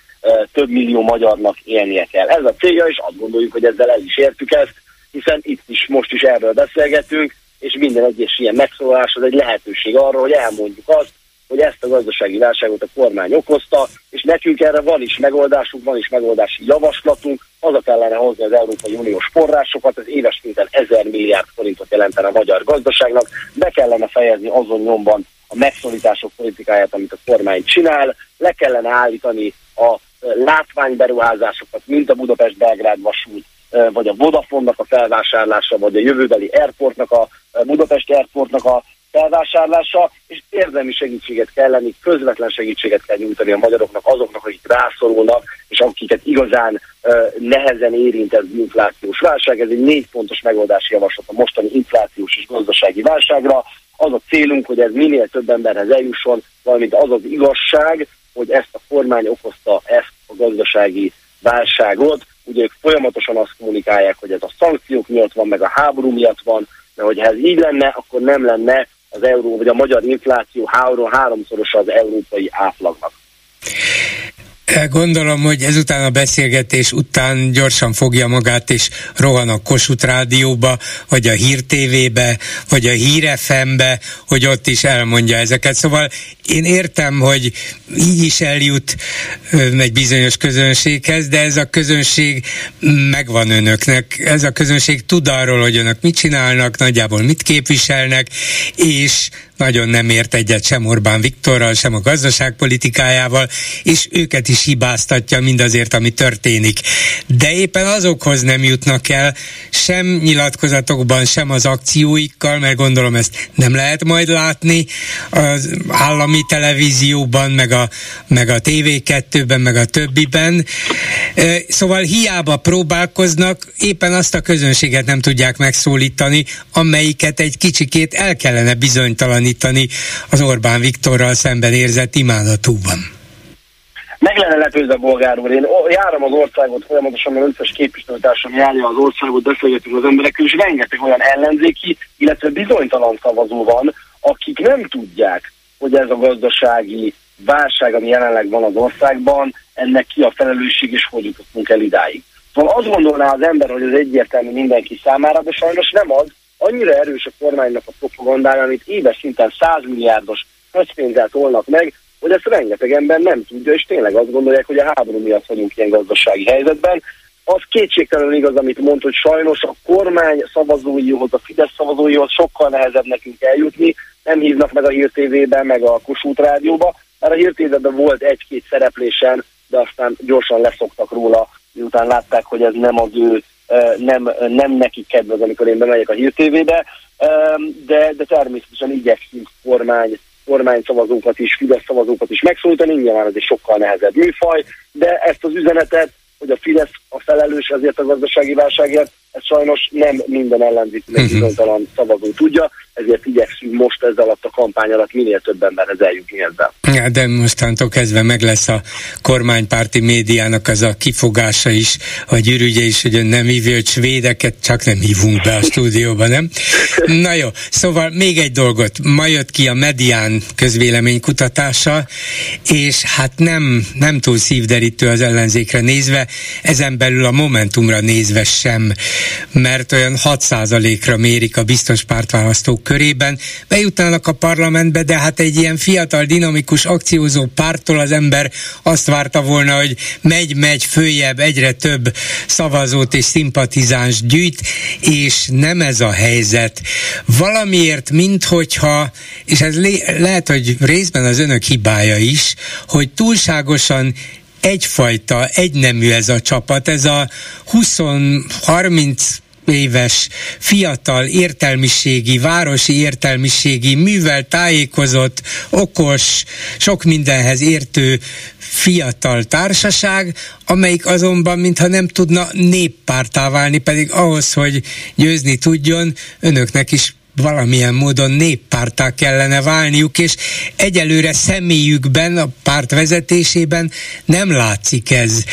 több millió magyarnak élnie kell. Ez a célja, és azt gondoljuk, hogy ezzel el is értük ezt, hiszen itt is, most is erről beszélgetünk, és minden egyes ilyen megszólalás az egy lehetőség arra, hogy elmondjuk azt, hogy ezt a gazdasági válságot a kormány okozta, és nekünk erre van is megoldásunk, van is megoldási javaslatunk, a kellene hozni az Európai Uniós forrásokat, ez éves szinten 1000 milliárd forintot jelentene a magyar gazdaságnak, be kellene fejezni azon nyomban a megszorítások politikáját, amit a kormány csinál, le kellene állítani a látványberuházásokat, mint a Budapest-Belgrád vasút, vagy a Vodafone-nak a felvásárlása, vagy a jövőbeli airportnak a Budapest airportnak a felvásárlása, és érdemi segítséget kell lenni, közvetlen segítséget kell nyújtani a magyaroknak, azoknak, akik rászorulnak, és akiket igazán uh, nehezen érint ez inflációs válság. Ez egy négy pontos megoldási javaslat a mostani inflációs és gazdasági válságra. Az a célunk, hogy ez minél több emberhez eljusson, valamint az az igazság, hogy ezt a kormány okozta ezt a gazdasági válságot. Ugye ők folyamatosan azt kommunikálják, hogy ez a szankciók miatt van, meg a háború miatt van, de hogyha ez így lenne, akkor nem lenne az euró, vagy a magyar infláció három, háromszorosa az európai átlagnak. Gondolom, hogy ezután a beszélgetés után gyorsan fogja magát és rohan a Kossuth Rádióba, vagy a Hír TV-be, vagy a Hír FM-be, hogy ott is elmondja ezeket. Szóval én értem, hogy így is eljut egy bizonyos közönséghez, de ez a közönség megvan önöknek. Ez a közönség tud arról, hogy önök mit csinálnak, nagyjából mit képviselnek, és nagyon nem ért egyet sem Orbán Viktorral, sem a gazdaságpolitikájával, és őket is hibáztatja mindazért, ami történik. De éppen azokhoz nem jutnak el, sem nyilatkozatokban, sem az akcióikkal, mert gondolom ezt nem lehet majd látni az állami állami televízióban, meg a, meg a TV2-ben, meg a többiben. Szóval hiába próbálkoznak, éppen azt a közönséget nem tudják megszólítani, amelyiket egy kicsikét el kellene bizonytalanítani az Orbán Viktorral szemben érzett imádatúban. Meg lenne lepődve bolgár úr. Én járom az országot folyamatosan, mert összes képviselőtársam járja az országot, beszélgetünk az emberekkel, és rengeteg olyan ellenzéki, illetve bizonytalan szavazó van, akik nem tudják, hogy ez a gazdasági válság, ami jelenleg van az országban, ennek ki a felelősség, és hogy jutottunk el idáig. Szóval azt gondolná az ember, hogy ez egyértelmű mindenki számára, de sajnos nem az. Annyira erős a kormánynak a propagandája, amit éves szinten 100 milliárdos közpénzzel tolnak meg, hogy ezt rengeteg ember nem tudja, és tényleg azt gondolják, hogy a háború miatt vagyunk ilyen gazdasági helyzetben. Az kétségtelenül igaz, amit mond, hogy sajnos a kormány szavazóihoz, a Fidesz szavazóihoz sokkal nehezebb nekünk eljutni, nem hívnak meg a Hír TV-ben, meg a Kossuth Rádióba, mert a Hír TV-ben volt egy-két szereplésen, de aztán gyorsan leszoktak róla, miután látták, hogy ez nem az ő, nem, nem nekik kedvez, amikor én bemegyek a Hír TV-be, de, de természetesen igyekszünk kormány kormány szavazókat is, Fidesz szavazókat is megszólítani, nyilván ez egy sokkal nehezebb műfaj, de ezt az üzenetet, hogy a Fidesz a felelős ezért a gazdasági válságért, ez sajnos nem minden ellenzéki uh-huh. bizonytalan szavazó tudja, ezért igyekszünk most ezzel alatt a kampány alatt minél több emberhez eljutni ezzel. Ja, de mostantól kezdve meg lesz a kormánypárti médiának az a kifogása is, vagy ürügye is, hogy nem hívja, hogy svédeket csak nem hívunk be a stúdióba, nem? Na jó, szóval még egy dolgot. Ma jött ki a Medián közvéleménykutatása, és hát nem, nem túl szívderítő az ellenzékre nézve, ezen belül a Momentumra nézve sem mert olyan 6%-ra mérik a biztos pártválasztók körében. Bejutnának a parlamentbe, de hát egy ilyen fiatal, dinamikus, akciózó pártól az ember azt várta volna, hogy megy-megy följebb, egyre több szavazót és szimpatizáns gyűjt, és nem ez a helyzet. Valamiért, minthogyha, és ez lé- lehet, hogy részben az önök hibája is, hogy túlságosan egyfajta, egynemű ez a csapat, ez a 20-30 éves, fiatal, értelmiségi, városi értelmiségi, művel tájékozott, okos, sok mindenhez értő fiatal társaság, amelyik azonban mintha nem tudna néppártá válni, pedig ahhoz, hogy győzni tudjon, önöknek is valamilyen módon néppártá kellene válniuk, és egyelőre személyükben, a párt vezetésében nem látszik ez.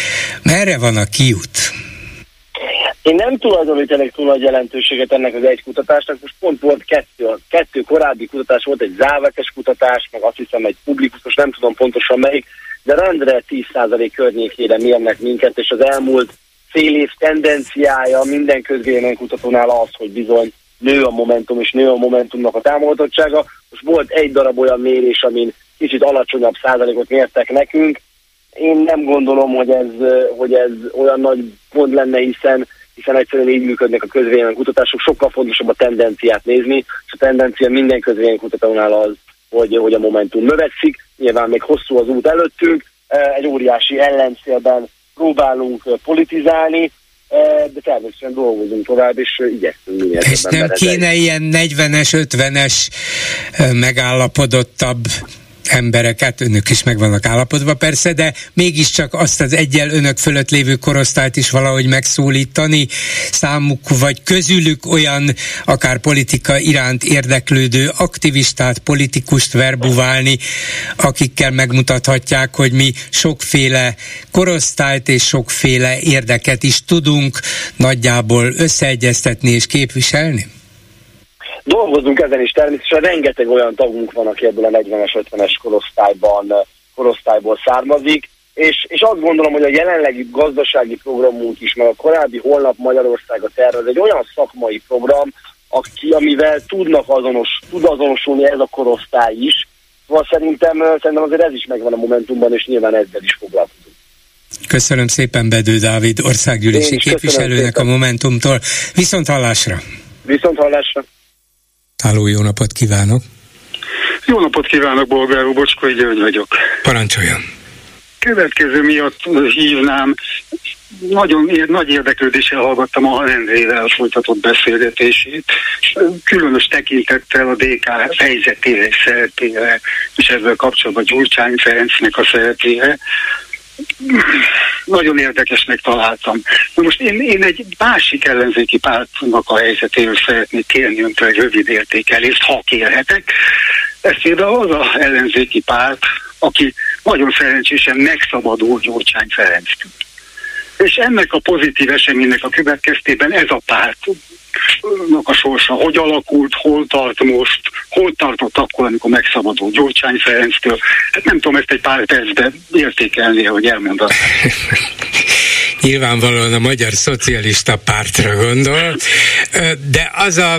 Merre van a kiút? Én nem tulajdonítanék túl nagy jelentőséget ennek az egy kutatásnak, most pont volt kettő, kettő korábbi kutatás, volt egy závekes kutatás, meg azt hiszem egy publikus, nem tudom pontosan melyik, de rendre 10% környékére mérnek minket, és az elmúlt fél év tendenciája minden kutatónál az, hogy bizony nő a Momentum, és nő a Momentumnak a támogatottsága. Most volt egy darab olyan mérés, amin kicsit alacsonyabb százalékot mértek nekünk. Én nem gondolom, hogy ez, hogy ez olyan nagy pont lenne, hiszen hiszen egyszerűen így működnek a kutatások, sokkal fontosabb a tendenciát nézni, és a tendencia minden kutatónál az, hogy, hogy a Momentum növekszik. Nyilván még hosszú az út előttünk, egy óriási ellenszélben próbálunk politizálni, de természetesen dolgozunk tovább, és igyekszünk minél nem kéne ilyen 40-es, 50-es megállapodottabb embereket, önök is meg vannak állapodva persze, de mégiscsak azt az egyel önök fölött lévő korosztályt is valahogy megszólítani, számuk vagy közülük olyan akár politika iránt érdeklődő aktivistát, politikust verbuválni, akikkel megmutathatják, hogy mi sokféle korosztályt és sokféle érdeket is tudunk nagyjából összeegyeztetni és képviselni? Dolgozunk ezen is természetesen, rengeteg olyan tagunk van, aki ebből a 40-es, 50-es korosztályban, korosztályból származik, és, és azt gondolom, hogy a jelenlegi gazdasági programunk is, mert a korábbi Holnap Magyarország a terve, egy olyan szakmai program, aki, amivel tudnak azonos, tud azonosulni ez a korosztály is, szóval szerintem, szerintem azért ez is megvan a Momentumban, és nyilván ezzel is foglalkozunk. Köszönöm szépen Bedő Dávid országgyűlési képviselőnek a Momentumtól. Viszont hallásra! Viszont hallásra! Háló, jó napot kívánok! Jó napot kívánok, Bolgár úr, Bocskai György vagyok. Parancsoljon! következő miatt hívnám, nagyon nagy érdeklődéssel hallgattam a Halendrével folytatott beszélgetését, különös tekintettel a DK helyzetére és szeretére, és ezzel kapcsolatban Gyurcsány Ferencnek a szeretére. Nagyon érdekesnek találtam. Na most én, én egy másik ellenzéki pártnak a helyzetéről szeretnék kérni öntől egy rövid értékelést, ha kérhetek. Ez például az a ellenzéki párt, aki nagyon szerencsésen megszabadul Gyurcsány Ferenctől. És ennek a pozitív eseménynek a következtében ez a párt a sorsa, hogy alakult, hol tart most, hol tartott akkor, amikor megszabadult Gyurcsány Ferenctől. Hát nem tudom ezt egy pár percben értékelni, hogy elmondanám. Nyilvánvalóan a Magyar Szocialista Pártra gondol, de az a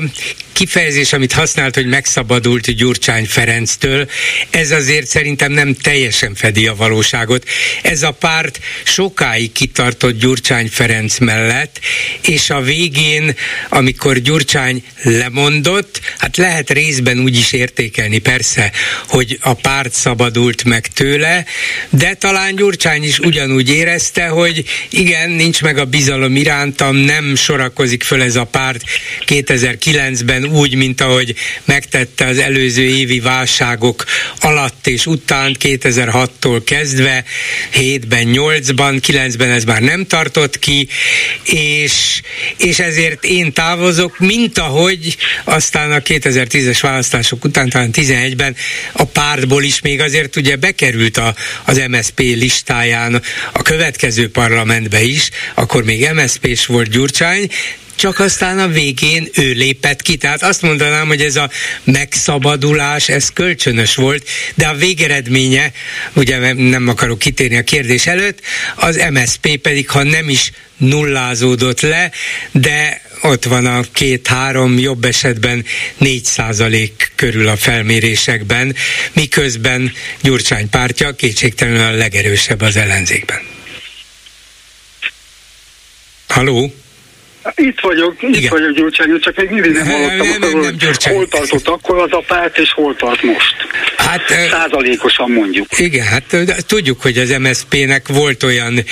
kifejezés, amit használt, hogy megszabadult Gyurcsány Ferenctől, ez azért szerintem nem teljesen fedi a valóságot. Ez a párt sokáig kitartott Gyurcsány Ferenc mellett, és a végén, amikor Gyurcsány lemondott, hát lehet részben úgy is értékelni persze, hogy a párt szabadult meg tőle, de talán Gyurcsány is ugyanúgy érezte, hogy igen, nincs meg a bizalom irántam, nem sorakozik föl ez a párt 2009-ben úgy, mint ahogy megtette az előző évi válságok alatt és után, 2006-tól kezdve, 7-ben, 8-ban, 9-ben ez már nem tartott ki, és, és ezért én távozok, mint ahogy aztán a 2010-es választások után, talán 11-ben a pártból is még azért ugye bekerült a, az MSP listáján a következő parlamentbe is, akkor még MSP-s volt Gyurcsány, csak aztán a végén ő lépett ki. Tehát azt mondanám, hogy ez a megszabadulás, ez kölcsönös volt, de a végeredménye, ugye nem akarok kitérni a kérdés előtt, az MSP pedig, ha nem is nullázódott le, de ott van a két-három, jobb esetben 4 százalék körül a felmérésekben, miközben Gyurcsány pártja kétségtelenül a legerősebb az ellenzékben. Haló? Itt vagyok, itt Igen. vagyok Gyurcsány, csak még mindig nem hallottam, nem, nem, nem, nem, hol tartott akkor az a párt, és hol tart most. Hát, Százalékosan mondjuk. Igen, hát tudjuk, hogy az MSZP-nek volt olyan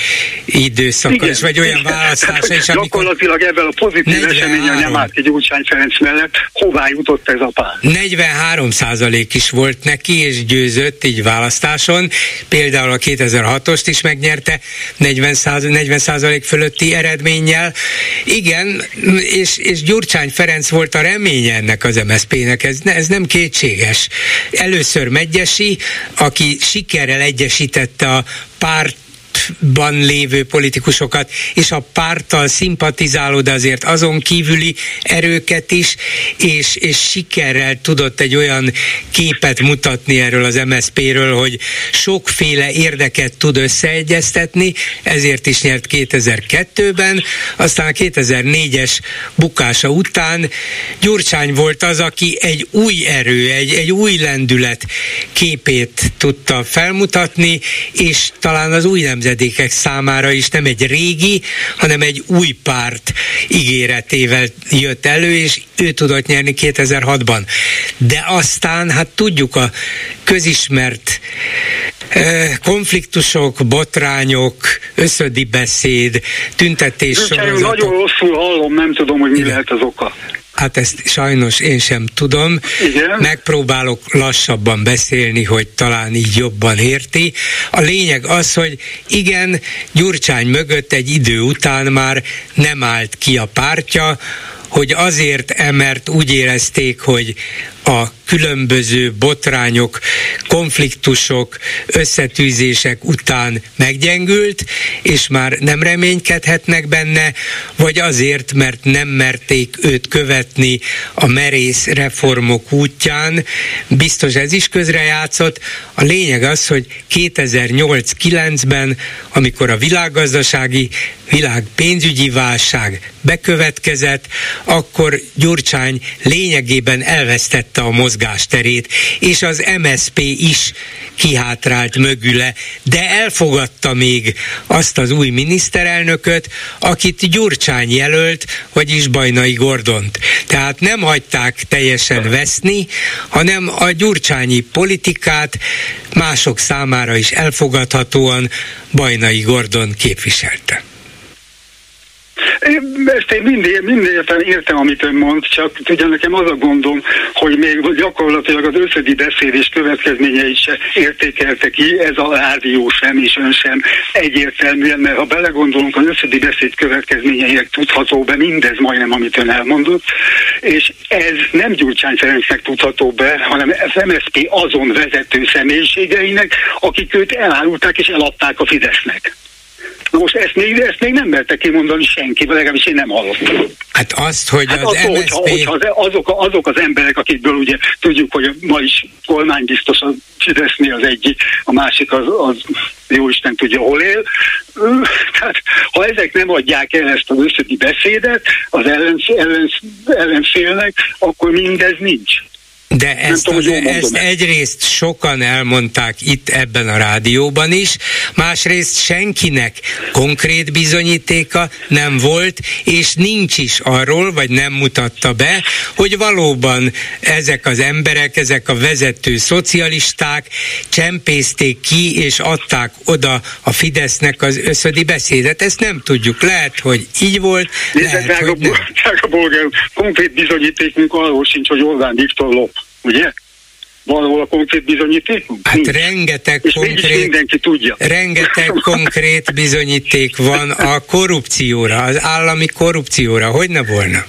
időszaka, igen, és vagy olyan választása is, amikor... Gyakorlatilag ebben a pozitív eseményen nem állt ki Gyurcsány Ferenc mellett, hová jutott ez a párt? 43 százalék is volt neki, és győzött így választáson. Például a 2006-ost is megnyerte 40 százalék fölötti eredménnyel. Igen, igen, és, és Gyurcsány Ferenc volt a reménye ennek az MSZP-nek, ez, ez nem kétséges. Először Megyesi, aki sikerrel egyesítette a párt pártban lévő politikusokat, és a párttal szimpatizáló, de azért azon kívüli erőket is, és, és sikerrel tudott egy olyan képet mutatni erről az MSZP-ről, hogy sokféle érdeket tud összeegyeztetni, ezért is nyert 2002-ben, aztán a 2004-es bukása után Gyurcsány volt az, aki egy új erő, egy, egy új lendület képét tudta felmutatni, és talán az új nemzet nemzedékek számára is nem egy régi, hanem egy új párt ígéretével jött elő, és ő tudott nyerni 2006-ban. De aztán, hát tudjuk a közismert konfliktusok, botrányok, összödi beszéd, tüntetés sorozatok. Nagyon rosszul hallom, nem tudom, hogy mi Igen. lehet az oka. Hát ezt sajnos én sem tudom. Igen. Megpróbálok lassabban beszélni, hogy talán így jobban érti. A lényeg az, hogy igen, Gyurcsány mögött egy idő után már nem állt ki a pártja, hogy azért, mert úgy érezték, hogy a különböző botrányok, konfliktusok, összetűzések után meggyengült, és már nem reménykedhetnek benne, vagy azért, mert nem merték őt követni a merész reformok útján. Biztos ez is közrejátszott. A lényeg az, hogy 2008-9-ben, amikor a világgazdasági, világ pénzügyi válság bekövetkezett, akkor Gyurcsány lényegében elvesztette a mozgást mozgásterét, és az MSP is kihátrált mögüle, de elfogadta még azt az új miniszterelnököt, akit Gyurcsány jelölt, vagyis Bajnai Gordont. Tehát nem hagyták teljesen veszni, hanem a gyurcsányi politikát mások számára is elfogadhatóan Bajnai Gordon képviselte. Ezt én minden, minden értem, értem, amit ön mond, csak ugye nekem az a gondom, hogy még gyakorlatilag az összedi beszélés következményeit se értékelte ki, ez a rádió sem és ön sem egyértelműen, mert ha belegondolunk, az összedi beszéd következményeinek tudható be mindez majdnem, amit ön elmondott, és ez nem Gyurcsány Ferencnek tudható be, hanem az MSZP azon vezető személyiségeinek, akik őt elárulták és eladták a Fidesznek. Most ezt még, ezt még nem merte kimondani senki, vagy legalábbis én nem hallottam. Hát azt, hogy hát az attól, MSZP... hogyha, hogyha azok, azok az emberek, akikből ugye tudjuk, hogy ma is kormánybiztos a Fidesznél az egyik, a másik az, az jó Isten tudja, hol él. Tehát, ha ezek nem adják el ezt az összödi beszédet az ellensz, ellensz, ellenfélnek, akkor mindez nincs. De ezt, tudom, az, ezt egyrészt sokan elmondták itt ebben a rádióban is, másrészt senkinek konkrét bizonyítéka nem volt, és nincs is arról, vagy nem mutatta be, hogy valóban ezek az emberek, ezek a vezető szocialisták csempészték ki, és adták oda a Fidesznek az összödi beszédet. Ezt nem tudjuk. Lehet, hogy így volt, Nézd, lehet, drága, hogy nem. Drága bolgár, konkrét bizonyítékunk arról sincs, hogy Orbán Viktor lop ugye? Van a konkrét bizonyítékunk? Hát rengeteg És konkrét, mindenki tudja. rengeteg konkrét bizonyíték van a korrupcióra, az állami korrupcióra. Hogy ne volna?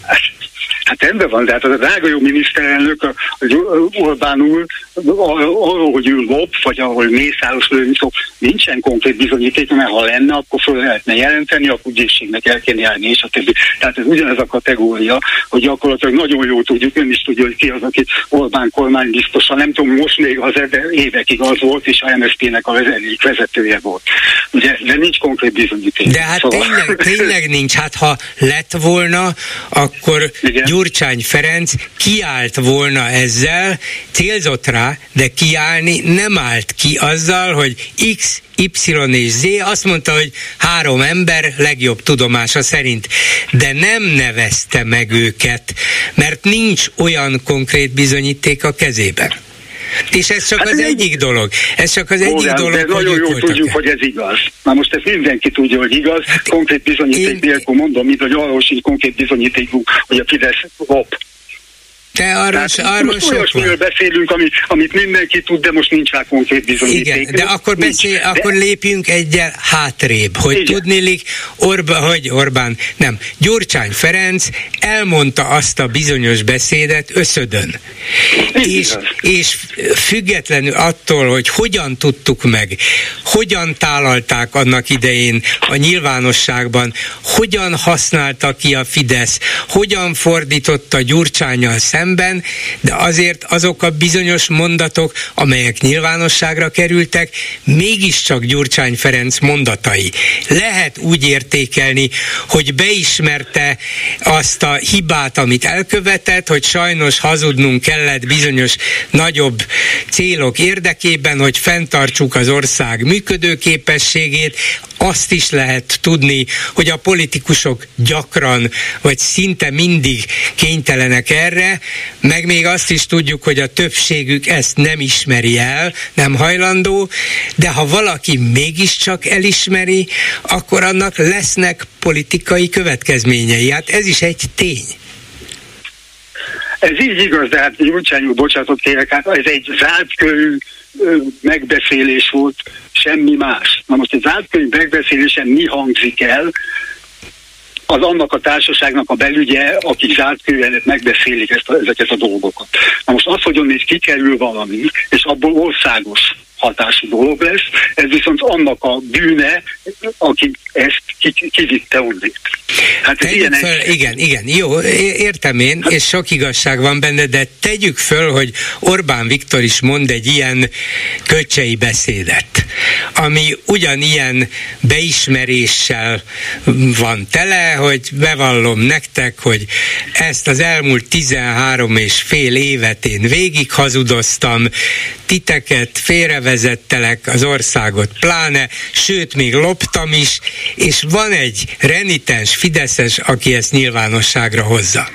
Hát rendben van, de hát az a drága jó miniszterelnök, a, a Orbán úr, arról, hogy ő lop, vagy ahol mészáros lőni szó, nincsen konkrét bizonyíték, mert ha lenne, akkor föl lehetne jelenteni, akkor ügyészségnek el kéne járni, és a többi. Tehát ez ugyanez a kategória, hogy gyakorlatilag nagyon jól tudjuk, ön is tudja, hogy ki az, aki Orbán kormány biztosan, nem tudom, most még az évekig az volt, és a MSZP-nek a egyik vezetője volt. Ugye, de nincs konkrét bizonyíték. De hát Szóval- tényleg, tényleg nincs. Hát ha lett volna, akkor Igen. Gyurcsány Ferenc kiállt volna ezzel, célzott rá, de kiállni nem állt ki azzal, hogy X, Y és Z azt mondta, hogy három ember legjobb tudomása szerint, de nem nevezte meg őket, mert nincs olyan konkrét bizonyíték a kezében. És ez csak Hát az ez egy- egyik dolog. Ez csak az egyik Bogán, dolog, de nagyon jól voltak tudjuk, hogy ez igaz. Na most ezt mindenki tudja, hogy igaz. Konkrét bizonyíték én- nélkül mondom, mint hogy arról sincs konkrét bizonyítékunk, hogy a Fidesz lop. De arról, Tehát arról most olyasmiről beszélünk, amit, amit mindenki tud, de most nincs rá konkrét bizonyíték. Igen, de akkor, Nincs. beszél, De- akkor lépjünk egyel hátrébb, hogy Igen. tudnélik, Orba, hogy Orbán, nem, Gyurcsány Ferenc elmondta azt a bizonyos beszédet összödön. És, igaz. és függetlenül attól, hogy hogyan tudtuk meg, hogyan tálalták annak idején a nyilvánosságban, hogyan használta ki a Fidesz, hogyan fordította Gyurcsányjal szemben, de azért azok a bizonyos mondatok, amelyek nyilvánosságra kerültek, mégiscsak Gyurcsány Ferenc mondatai. Lehet úgy értékelni, hogy beismerte azt a hibát, amit elkövetett, hogy sajnos hazudnunk kellett bizonyos nagyobb célok érdekében, hogy fenntartsuk az ország működőképességét, azt is lehet tudni, hogy a politikusok gyakran, vagy szinte mindig kénytelenek erre, meg még azt is tudjuk, hogy a többségük ezt nem ismeri el, nem hajlandó, de ha valaki mégiscsak elismeri, akkor annak lesznek politikai következményei. Hát ez is egy tény. Ez így igaz, de hát Gyurcsány úr, bocsánatot kérek, hát ez egy zárt körű megbeszélés volt, semmi más. Na most zárt körű megbeszélésen mi hangzik el, az annak a társaságnak a belügye, akik zárt körűen megbeszélik ezt a, ezeket a dolgokat. Na most az, hogy onnét kikerül valami, és abból országos hatású dolog lesz, ez viszont annak a bűne, aki ezt ki, kivitte onnét. Hát tegyük föl, egy... igen, igen, jó, értem én, és sok igazság van benne, de tegyük föl, hogy Orbán Viktor is mond egy ilyen köcsei beszédet, ami ugyanilyen beismeréssel van tele, hogy bevallom nektek, hogy ezt az elmúlt 13 és fél évet én végig hazudoztam, titeket félrevezettelek, az országot pláne, sőt, még loptam is, és van egy renitens Fideszes, aki ezt nyilvánosságra hozza.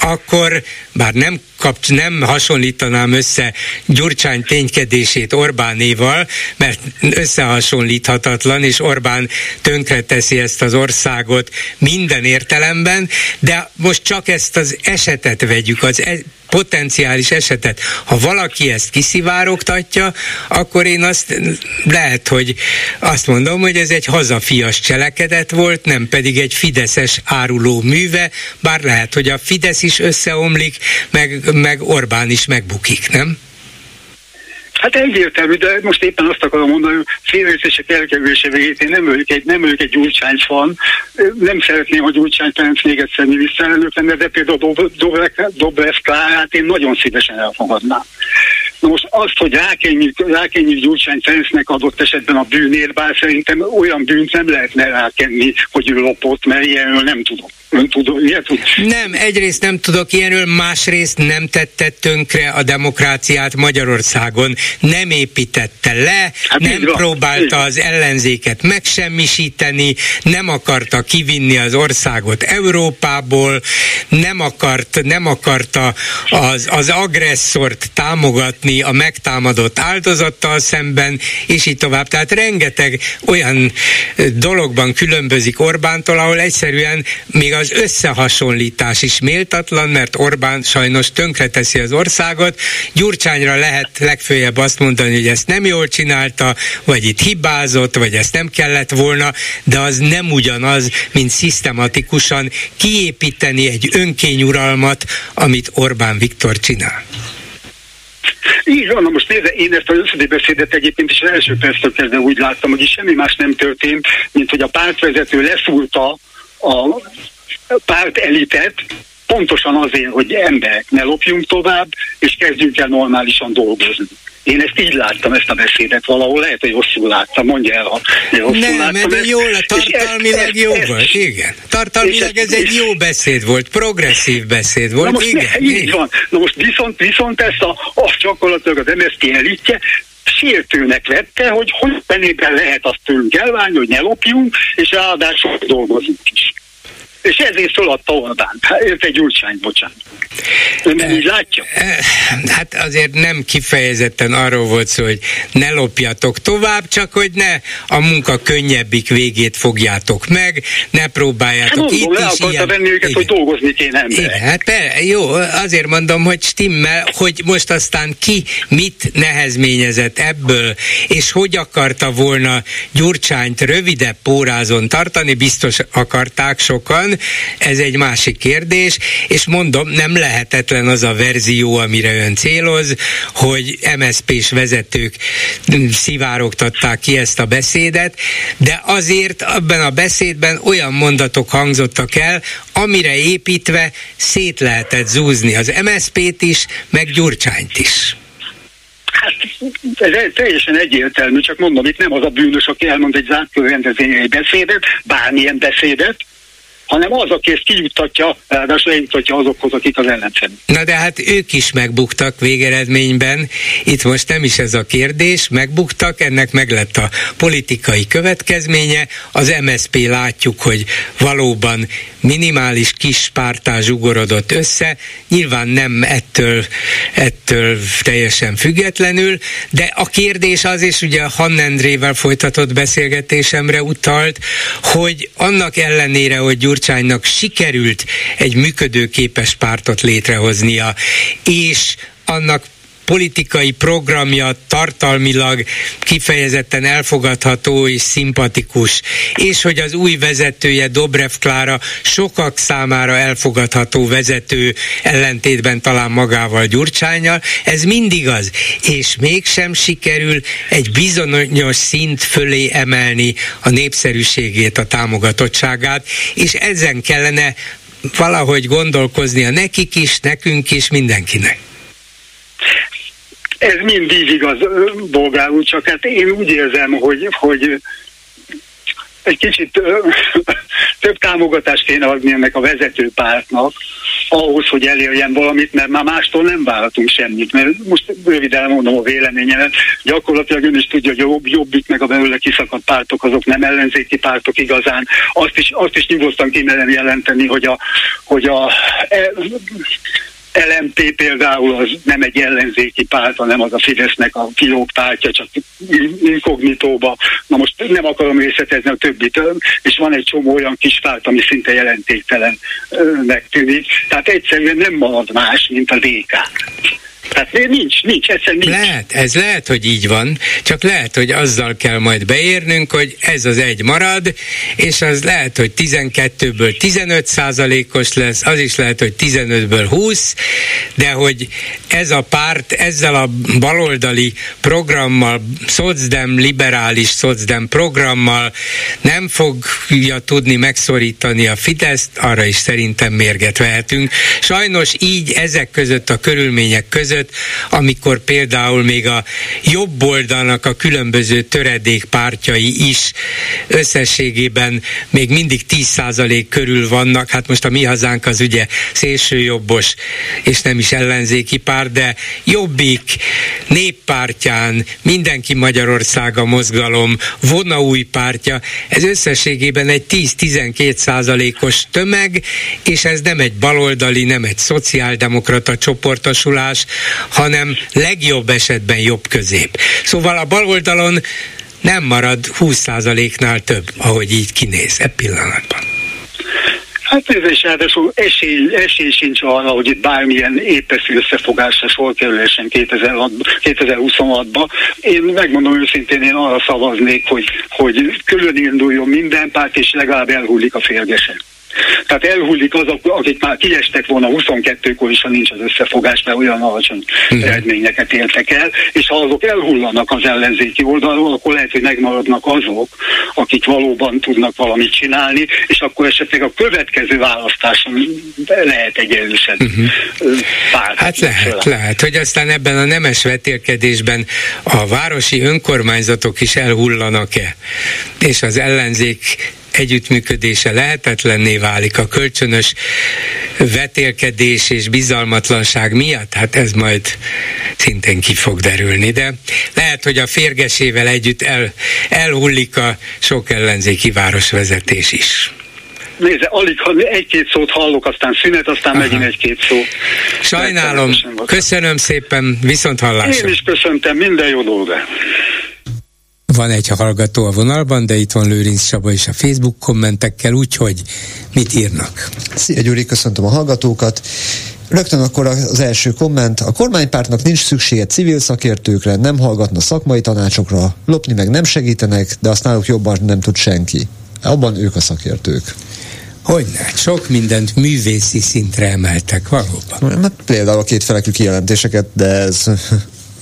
Akkor, bár nem kapcs, nem hasonlítanám össze Gyurcsány ténykedését Orbánéval, mert összehasonlíthatatlan, és Orbán tönkreteszi ezt az országot minden értelemben, de most csak ezt az esetet vegyük, az e- potenciális esetet. Ha valaki ezt kiszivárogtatja, akkor én azt lehet, hogy azt mondom, hogy ez egy hazafias cselekedet volt, nem pedig egy fideszes áruló műve, bár lehet, hogy a Fidesz is összeomlik, meg, meg Orbán is megbukik, nem? Hát egyértelmű, de most éppen azt akarom mondani, hogy félreértések elkerülése végét én nem vagyok egy, nem vagyok egy Gyurcsány fan, nem szeretném, hogy Gyurcsány Ferenc még egyszer miniszterelnök lenne, de például Dobrev Klárát én nagyon szívesen elfogadnám. Na most azt, hogy rákényi, rákényi Gyurcsány Ferencnek adott esetben a bűnért, bár szerintem olyan bűnt nem lehetne rákenni, hogy ő lopott, mert ilyenről nem tudom. Ön tud, ilyet tud? Nem, egyrészt nem tudok ilyenről, másrészt nem tette tönkre a demokráciát Magyarországon, nem építette le, hát nem próbálta az ellenzéket megsemmisíteni, nem akarta kivinni az országot Európából, nem, akart, nem akarta az, az agresszort támogatni a megtámadott áldozattal szemben, és így tovább. Tehát rengeteg olyan dologban különbözik Orbántól, ahol egyszerűen még az összehasonlítás is méltatlan, mert Orbán sajnos tönkreteszi az országot. Gyurcsányra lehet legfőjebb azt mondani, hogy ezt nem jól csinálta, vagy itt hibázott, vagy ezt nem kellett volna, de az nem ugyanaz, mint szisztematikusan kiépíteni egy önkényuralmat, amit Orbán Viktor csinál. Így van, na most nézze, én ezt az beszédet egyébként is az első perctől kezdve úgy láttam, hogy semmi más nem történt, mint hogy a pártvezető leszúrta a párt elitet, pontosan azért, hogy emberek ne lopjunk tovább, és kezdjünk el normálisan dolgozni. Én ezt így láttam, ezt a beszédet valahol, lehet, hogy rosszul láttam, mondja el, ha rosszul Nem, láttam. Nem, jól, tartalmilag jó ezt, volt, igen. Tartalmilag ez egy jó beszéd volt, progresszív beszéd volt, na most igen. Ne, így van. Na most viszont, viszont ezt a, a gyakorlatilag az MSZP elitje sértőnek vette, hogy hogy lehet azt tőlünk elválni, hogy ne lopjunk, és ráadásul dolgozunk is és ezért föladta Orbán. Hát, ez egy Gyurcsány, bocsánat. Ön nem így látja? Hát azért nem kifejezetten arról volt szó, hogy ne lopjatok tovább, csak hogy ne a munka könnyebbik végét fogjátok meg, ne próbáljátok hát, mondom, itt le is ilyen... venni őket, igen. hogy dolgozni kéne. Igen, hát per, jó, azért mondom, hogy stimmel, hogy most aztán ki mit nehezményezett ebből, és hogy akarta volna Gyurcsányt rövidebb pórázon tartani, biztos akarták sokan, van, ez egy másik kérdés, és mondom, nem lehetetlen az a verzió, amire ön céloz, hogy MSZP-s vezetők szivárogtatták ki ezt a beszédet, de azért abban a beszédben olyan mondatok hangzottak el, amire építve szét lehetett zúzni az MSZP-t is, meg Gyurcsányt is. Hát ez teljesen egyértelmű, csak mondom, itt nem az a bűnös, aki elmond egy zárt rendezvényen egy beszédet, bármilyen beszédet, hanem az, aki ezt kijuttatja, ráadásul eljuttatja azokhoz, akik az ellenszen. Na de hát ők is megbuktak végeredményben. Itt most nem is ez a kérdés, megbuktak, ennek meg lett a politikai következménye. Az MSP látjuk, hogy valóban minimális kis pártás zsugorodott össze, nyilván nem ettől, ettől teljesen függetlenül, de a kérdés az, és ugye Hannendrével folytatott beszélgetésemre utalt, hogy annak ellenére, hogy Gyurcsány Gyurcsánynak sikerült egy működőképes pártot létrehoznia, és annak politikai programja tartalmilag kifejezetten elfogadható és szimpatikus, és hogy az új vezetője Dobrev Klára sokak számára elfogadható vezető ellentétben talán magával Gyurcsányjal, ez mindig az, és mégsem sikerül egy bizonyos szint fölé emelni a népszerűségét, a támogatottságát, és ezen kellene valahogy gondolkoznia nekik is, nekünk is, mindenkinek. Ez mindig igaz, bolgár úr, csak hát én úgy érzem, hogy, hogy egy kicsit több támogatást kéne adni ennek a vezetőpártnak, ahhoz, hogy elérjen valamit, mert már mástól nem várhatunk semmit. Mert most röviden mondom a véleményemet, gyakorlatilag ön is tudja, hogy a jobb, jobbik meg a belőle kiszakadt pártok, azok nem ellenzéki pártok igazán. Azt is, azt is nyugodtan kimerem jelenteni, hogy a, hogy a e, LMP például az nem egy ellenzéki párt, hanem az a Fidesznek a kilóg pártja, csak inkognitóba. Na most nem akarom részletezni a többit, és van egy csomó olyan kis párt, ami szinte jelentéktelennek tűnik. Tehát egyszerűen nem marad más, mint a DK. Tehát nincs, nincs, egyszerűen nincs. Lehet, ez lehet, hogy így van, csak lehet, hogy azzal kell majd beérnünk, hogy ez az egy marad, és az lehet, hogy 12-ből 15 százalékos lesz, az is lehet, hogy 15-ből 20, de hogy ez a párt ezzel a baloldali programmal, szocdem, liberális szocdem programmal nem fogja tudni megszorítani a Fideszt, arra is szerintem mérget vehetünk. Sajnos így ezek között a körülmények között között, amikor például még a jobb oldalnak a különböző töredék pártjai is összességében még mindig 10% körül vannak. Hát most a mi hazánk az ugye szélsőjobbos és nem is ellenzéki párt, de jobbik, néppártyán, mindenki Magyarországa mozgalom, vona új pártja, ez összességében egy 10-12 százalékos tömeg, és ez nem egy baloldali, nem egy szociáldemokrata csoportosulás, hanem legjobb esetben jobb közép. Szóval a bal oldalon nem marad 20%-nál több, ahogy így kinéz e pillanatban. Hát ez is ráadásul esély, esély sincs arra, hogy itt bármilyen épeszű összefogásra sor kerülessen 2026-ba. Én megmondom őszintén, én arra szavaznék, hogy, hogy külön induljon minden párt, és legalább elhullik a férgesen. Tehát elhullik azok, akik már kiestek volna 22-kor is, ha nincs az összefogás, mert olyan alacsony uh-huh. eredményeket értek el, és ha azok elhullanak az ellenzéki oldalról, akkor lehet, hogy megmaradnak azok, akik valóban tudnak valamit csinálni, és akkor esetleg a következő választáson lehet egy erősebb uh-huh. Hát lehet, lehet, hogy aztán ebben a nemes vetélkedésben a városi önkormányzatok is elhullanak-e, és az ellenzék együttműködése lehetetlenné válik a kölcsönös vetélkedés és bizalmatlanság miatt, hát ez majd szintén ki fog derülni, de lehet, hogy a férgesével együtt el, elhullik a sok ellenzéki városvezetés is. Nézze, alig ha egy-két szót hallok, aztán szünet, aztán Aha. megint egy-két szó. Sajnálom, köszönöm szépen, viszont hallásra. Én is köszöntem, minden jó dolga. Van egy hallgató a vonalban, de itt van Lőrinc Saba is a Facebook kommentekkel, úgyhogy mit írnak? Szia Gyuri, köszöntöm a hallgatókat. Rögtön akkor az első komment. A kormánypártnak nincs szüksége civil szakértőkre, nem hallgatna szakmai tanácsokra, lopni meg nem segítenek, de azt náluk jobban nem tud senki. Abban ők a szakértők. Hogyne, sok mindent művészi szintre emeltek, valóban. Hát például a kétfelekű kijelentéseket, de ez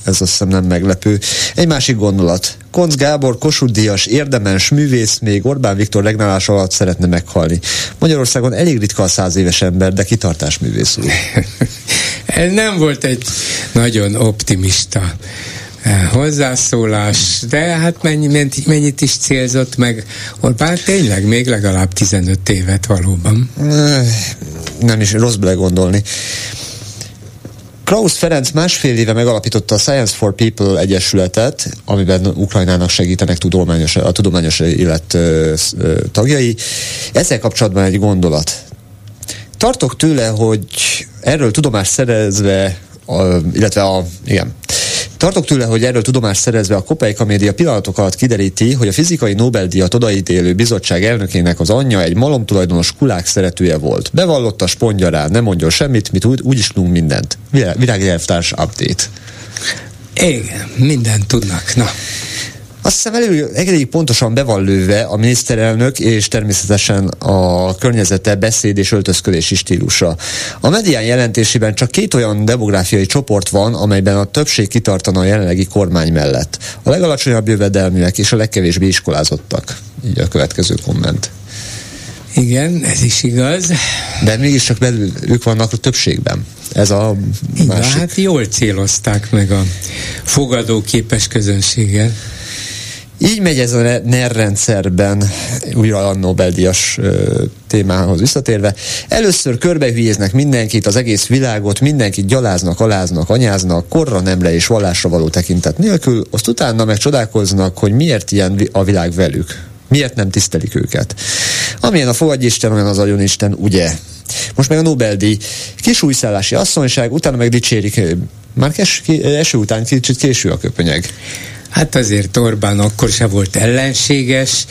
ez azt hiszem nem meglepő. Egy másik gondolat. Konc Gábor, Kossuth Díjas, érdemes művész még Orbán Viktor regnálás alatt szeretne meghalni. Magyarországon elég ritka a száz éves ember, de kitartás művész úr. ez nem volt egy nagyon optimista eh, hozzászólás, de hát mennyi, mennyit is célzott meg Orbán tényleg még legalább 15 évet valóban. Eh, nem is rossz belegondolni. Klaus Ferenc másfél éve megalapította a Science for People Egyesületet, amiben Ukrajnának segítenek tudományos, a tudományos élet ö, ö, tagjai. Ezzel kapcsolatban egy gondolat. Tartok tőle, hogy erről tudomást szerezve, a, illetve a, igen, Tartok tőle, hogy erről tudomást szerezve a Kopeika média pillanatok alatt kideríti, hogy a fizikai Nobel-díjat odaítélő bizottság elnökének az anyja egy malomtulajdonos kulák szeretője volt. Bevallotta spondja rá, nem mondjon semmit, mit úgy, úgyis tudunk mindent. Virágjelvtárs update. Igen, mindent tudnak. Na. Azt hiszem elég, elég pontosan be van lőve a miniszterelnök és természetesen a környezete beszéd és öltözködési stílusa. A medián jelentésében csak két olyan demográfiai csoport van, amelyben a többség kitartana a jelenlegi kormány mellett. A legalacsonyabb jövedelműek és a legkevésbé iskolázottak. Így a következő komment. Igen, ez is igaz. De mégiscsak belül ők vannak a többségben. Ez a másik. hát jól célozták meg a fogadóképes közönséget. Így megy ez a NER rendszerben, újra a Nobel-díjas témához visszatérve. Először körbehülyéznek mindenkit, az egész világot, mindenkit gyaláznak, aláznak, anyáznak, korra, nemre és vallásra való tekintet nélkül, azt utána meg csodálkoznak, hogy miért ilyen a világ velük. Miért nem tisztelik őket? Amilyen a fogadjisten, olyan az Isten, ugye? Most meg a Nobel-díj. Kis újszállási asszonyság, utána meg dicsérik. Már kes, eső után kicsit késő a köpönyeg. Hát azért Orbán akkor se volt ellenséges,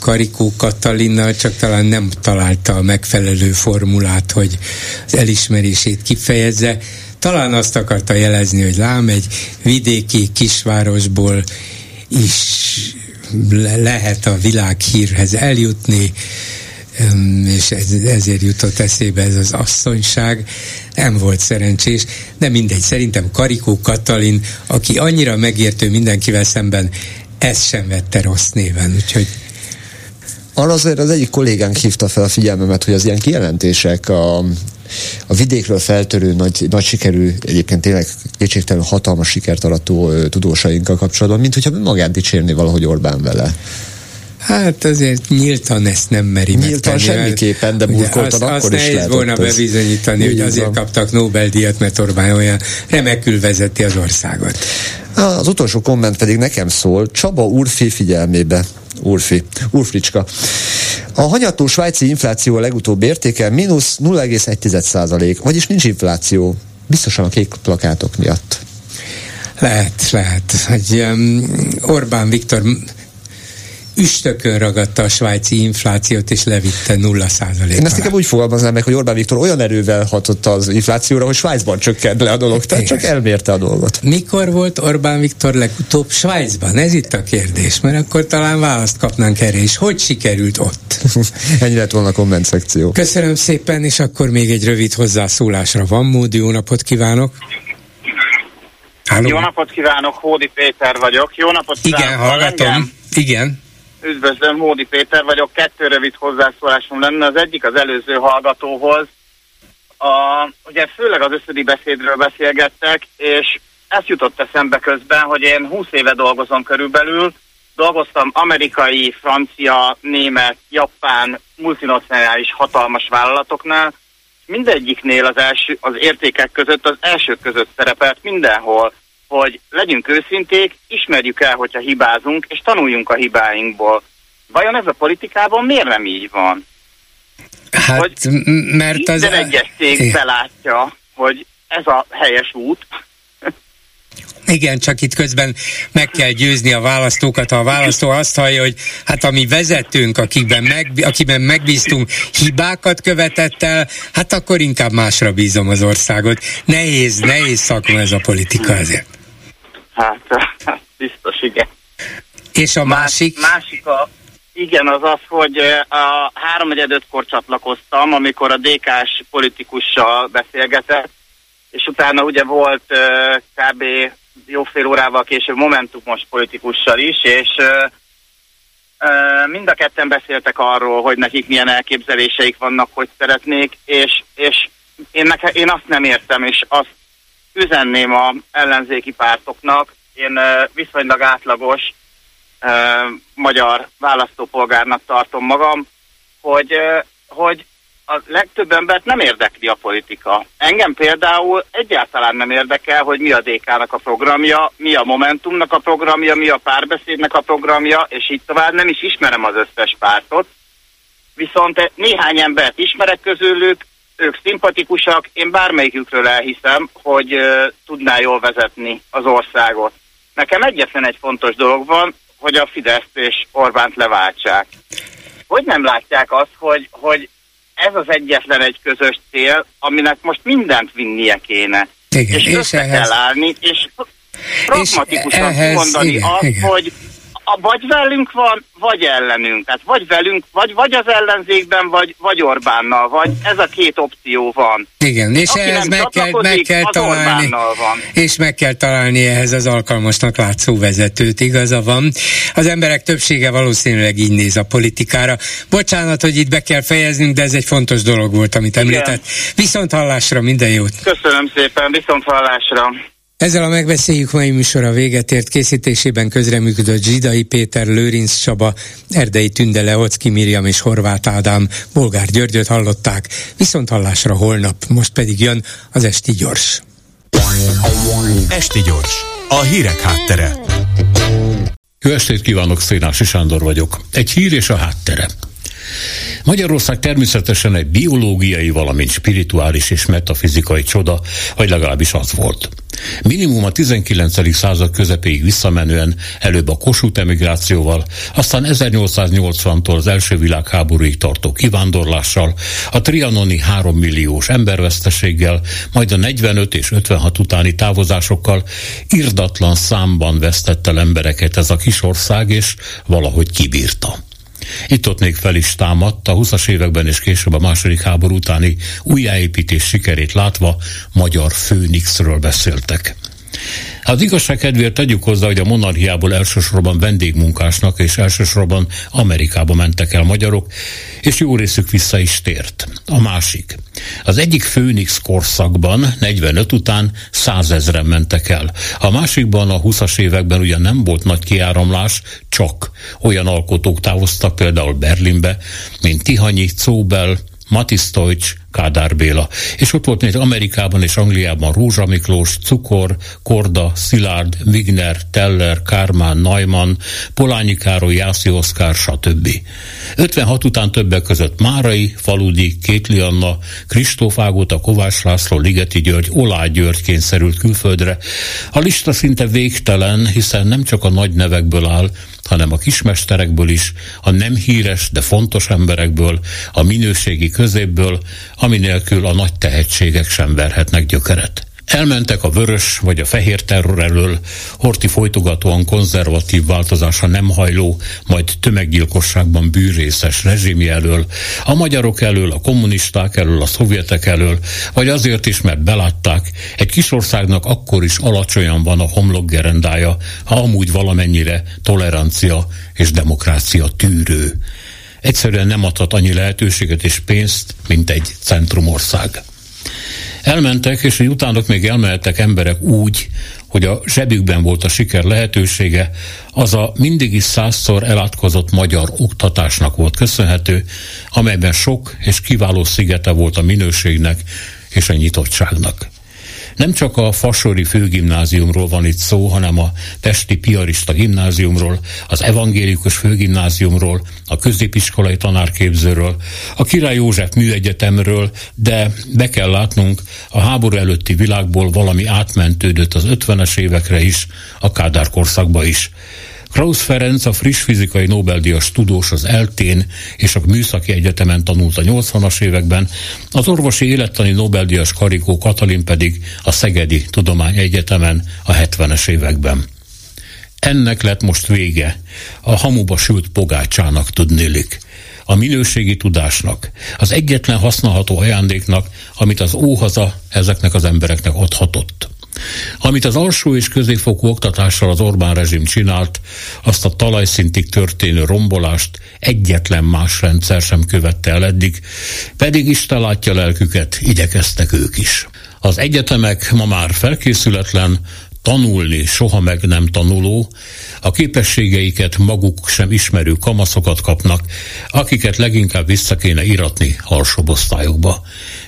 Karikó Katalinnal, csak talán nem találta a megfelelő formulát, hogy az elismerését kifejezze. Talán azt akarta jelezni, hogy lám egy vidéki kisvárosból is lehet a világhírhez eljutni, és ez, ezért jutott eszébe ez az asszonyság, nem volt szerencsés, de mindegy, szerintem Karikó Katalin, aki annyira megértő mindenkivel szemben, ezt sem vette rossz néven, úgyhogy arra azért az egyik kollégánk hívta fel a figyelmemet, hogy az ilyen kijelentések a, a vidékről feltörő nagy, nagy sikerű, egyébként tényleg kétségtelenül hatalmas sikert arató tudósainkkal kapcsolatban, mint hogyha magát dicsérni valahogy Orbán vele. Hát azért nyíltan ezt nem meri Nyíltan megtenni, semmiképpen, de burkoltan azt, akkor azt is nehéz volna bebizonyítani, hogy azért van. kaptak Nobel-díjat, mert Orbán olyan remekül vezeti az országot. Az utolsó komment pedig nekem szól, Csaba Urfi figyelmébe. Urfi, Urfricska. A hanyató svájci infláció a legutóbb értéke mínusz 0,1 százalék, vagyis nincs infláció. Biztosan a kék plakátok miatt. Lehet, lehet. Hogy um, Orbán Viktor üstökön ragadta a svájci inflációt, és levitte 0 százalékra. Én ezt inkább úgy fogalmaznám meg, hogy Orbán Viktor olyan erővel hatott az inflációra, hogy Svájcban csökkent le a dolog, tehát csak elmérte a dolgot. Mikor volt Orbán Viktor legutóbb Svájcban? Ez itt a kérdés, mert akkor talán választ kapnánk erre is. Hogy sikerült ott? Ennyi lett volna a komment szekció. Köszönöm szépen, és akkor még egy rövid hozzászólásra van mód. Jó napot kívánok! Halló. Jó napot kívánok, Hódi Péter vagyok. Jó napot kívánok! Igen, hallgatom. Engem? Igen. Üdvözlöm, Módi Péter vagyok. Kettő rövid hozzászólásom lenne. Az egyik az előző hallgatóhoz. A, ugye főleg az összödi beszédről beszélgettek, és ezt jutott eszembe közben, hogy én 20 éve dolgozom körülbelül, dolgoztam amerikai, francia, német, japán, multinacionális hatalmas vállalatoknál, mindegyiknél az, első, az értékek között az első között szerepelt mindenhol hogy legyünk őszinték, ismerjük el, hogyha hibázunk, és tanuljunk a hibáinkból. Vajon ez a politikában miért nem így van? Hát, hogy mert az... Minden egyes cég belátja, hogy ez a helyes út, igen, csak itt közben meg kell győzni a választókat. Ha a választó azt hallja, hogy hát a mi vezetőnk, akiben, meg, akiben megbíztunk, hibákat követett el, hát akkor inkább másra bízom az országot. Nehéz, nehéz szakma ez a politika azért. Hát, biztos, igen. És a másik? Más, másik a, igen, az az, hogy a 3 kor csatlakoztam, amikor a DK-s politikussal beszélgetett, és utána ugye volt kb. jó fél órával később Momentumos politikussal is, és mind a ketten beszéltek arról, hogy nekik milyen elképzeléseik vannak, hogy szeretnék, és, és én, neke, én azt nem értem, és azt üzenném a ellenzéki pártoknak, én viszonylag átlagos magyar választópolgárnak tartom magam, hogy, hogy a legtöbb embert nem érdekli a politika. Engem például egyáltalán nem érdekel, hogy mi a DK-nak a programja, mi a Momentumnak a programja, mi a párbeszédnek a programja, és így tovább nem is ismerem az összes pártot. Viszont néhány embert ismerek közülük, ők szimpatikusak, én bármelyikükről elhiszem, hogy uh, tudná jól vezetni az országot. Nekem egyetlen egy fontos dolog van, hogy a Fideszt és Orbánt leváltsák. Hogy nem látják azt, hogy, hogy ez az egyetlen egy közös cél, aminek most mindent vinnie kéne. Igen, és, és össze ehhez... kell állni, és pragmatikusan mondani igen, azt, igen. hogy a, vagy velünk van, vagy ellenünk. Tehát vagy velünk, vagy, vagy az ellenzékben, vagy, vagy Orbánnal, vagy ez a két opció van. Igen, és Aki ehhez meg kell, meg kell találni, van. és meg kell találni ehhez az alkalmasnak látszó vezetőt, igaza van. Az emberek többsége valószínűleg így néz a politikára. Bocsánat, hogy itt be kell fejeznünk, de ez egy fontos dolog volt, amit említett. Viszont hallásra, minden jót! Köszönöm szépen, viszont hallásra! Ezzel a megbeszéljük mai műsora véget ért készítésében közreműködött Zsidai Péter, Lőrinc Csaba, Erdei Tünde, Leocki Miriam és Horváth Ádám, Bolgár Györgyöt hallották, viszont hallásra holnap, most pedig jön az Esti Gyors. Esti Gyors, a hírek háttere. Jó estét kívánok, Szénási Sándor vagyok. Egy hír és a háttere. Magyarország természetesen egy biológiai, valamint spirituális és metafizikai csoda, vagy legalábbis az volt. Minimum a 19. század közepéig visszamenően előbb a Kossuth emigrációval, aztán 1880-tól az első világháborúig tartó kivándorlással, a trianoni 3 milliós emberveszteséggel, majd a 45 és 56 utáni távozásokkal irdatlan számban vesztett el embereket ez a kis ország, és valahogy kibírta. Itt-ott még fel is támadt, a 20-as években és később a második háború utáni újjáépítés sikerét látva magyar főnixről beszéltek. Az igazság kedvéért tegyük hozzá, hogy a monarchiából elsősorban vendégmunkásnak és elsősorban Amerikába mentek el magyarok, és jó részük vissza is tért. A másik. Az egyik Főnix korszakban, 45 után százezren mentek el. A másikban a 20-as években ugyan nem volt nagy kiáramlás, csak olyan alkotók távoztak például Berlinbe, mint Tihanyi, Czóbel, Matisz Tojcs, Kádár Béla. És ott volt még Amerikában és Angliában Rózsa Miklós, Cukor, Korda, Szilárd, Wigner, Teller, Kármán, Neumann, Polányi Károly, Jászi Oszkár, stb. 56 után többek között Márai, Faludi, Kétli Anna, Kristóf Ágóta, Kovács László, Ligeti György, Olá György kényszerült külföldre. A lista szinte végtelen, hiszen nem csak a nagy nevekből áll, hanem a kismesterekből is, a nem híres, de fontos emberekből, a minőségi középből, ami nélkül a nagy tehetségek sem verhetnek gyökeret. Elmentek a vörös vagy a fehér terror elől, Horti folytogatóan konzervatív változása nem hajló, majd tömeggyilkosságban bűrészes rezsimi elől, a magyarok elől, a kommunisták elől, a szovjetek elől, vagy azért is, mert belátták, egy kis országnak akkor is alacsonyan van a homlok gerendája, ha amúgy valamennyire tolerancia és demokrácia tűrő. Egyszerűen nem adhat annyi lehetőséget és pénzt, mint egy centrumország. Elmentek, és hogy utánok még elmehettek emberek úgy, hogy a zsebükben volt a siker lehetősége, az a mindig is százszor elátkozott magyar oktatásnak volt köszönhető, amelyben sok és kiváló szigete volt a minőségnek és a nyitottságnak. Nem csak a Fasori főgimnáziumról van itt szó, hanem a Pesti Piarista gimnáziumról, az evangélikus főgimnáziumról, a középiskolai tanárképzőről, a Király József műegyetemről, de be kell látnunk, a háború előtti világból valami átmentődött az 50-es évekre is, a Kádár korszakba is. Krausz Ferenc, a friss fizikai Nobel-díjas tudós az Eltén és a Műszaki Egyetemen tanult a 80-as években, az orvosi élettani Nobel-díjas Karikó Katalin pedig a Szegedi Tudományegyetemen a 70-es években. Ennek lett most vége, a hamuba sült pogácsának tudnélik a minőségi tudásnak, az egyetlen használható ajándéknak, amit az óhaza ezeknek az embereknek adhatott. Amit az alsó és középfokú oktatással az Orbán rezsim csinált, azt a talajszintig történő rombolást egyetlen más rendszer sem követte el eddig, pedig Isten látja lelküket, igyekeztek ők is. Az egyetemek ma már felkészületlen, tanulni soha meg nem tanuló, a képességeiket maguk sem ismerő kamaszokat kapnak, akiket leginkább vissza kéne iratni alsóbb osztályokba.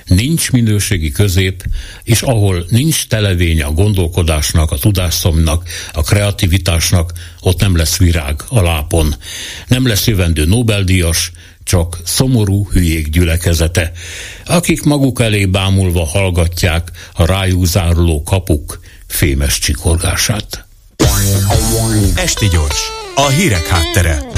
Nincs minőségi közép, és ahol nincs televény a gondolkodásnak, a tudásszomnak, a kreativitásnak, ott nem lesz virág a lápon. Nem lesz jövendő Nobel-díjas, csak szomorú hülyék gyülekezete, akik maguk elé bámulva hallgatják a rájuk záruló kapuk fémes csikorgását. Esti gyors, a hírek háttere.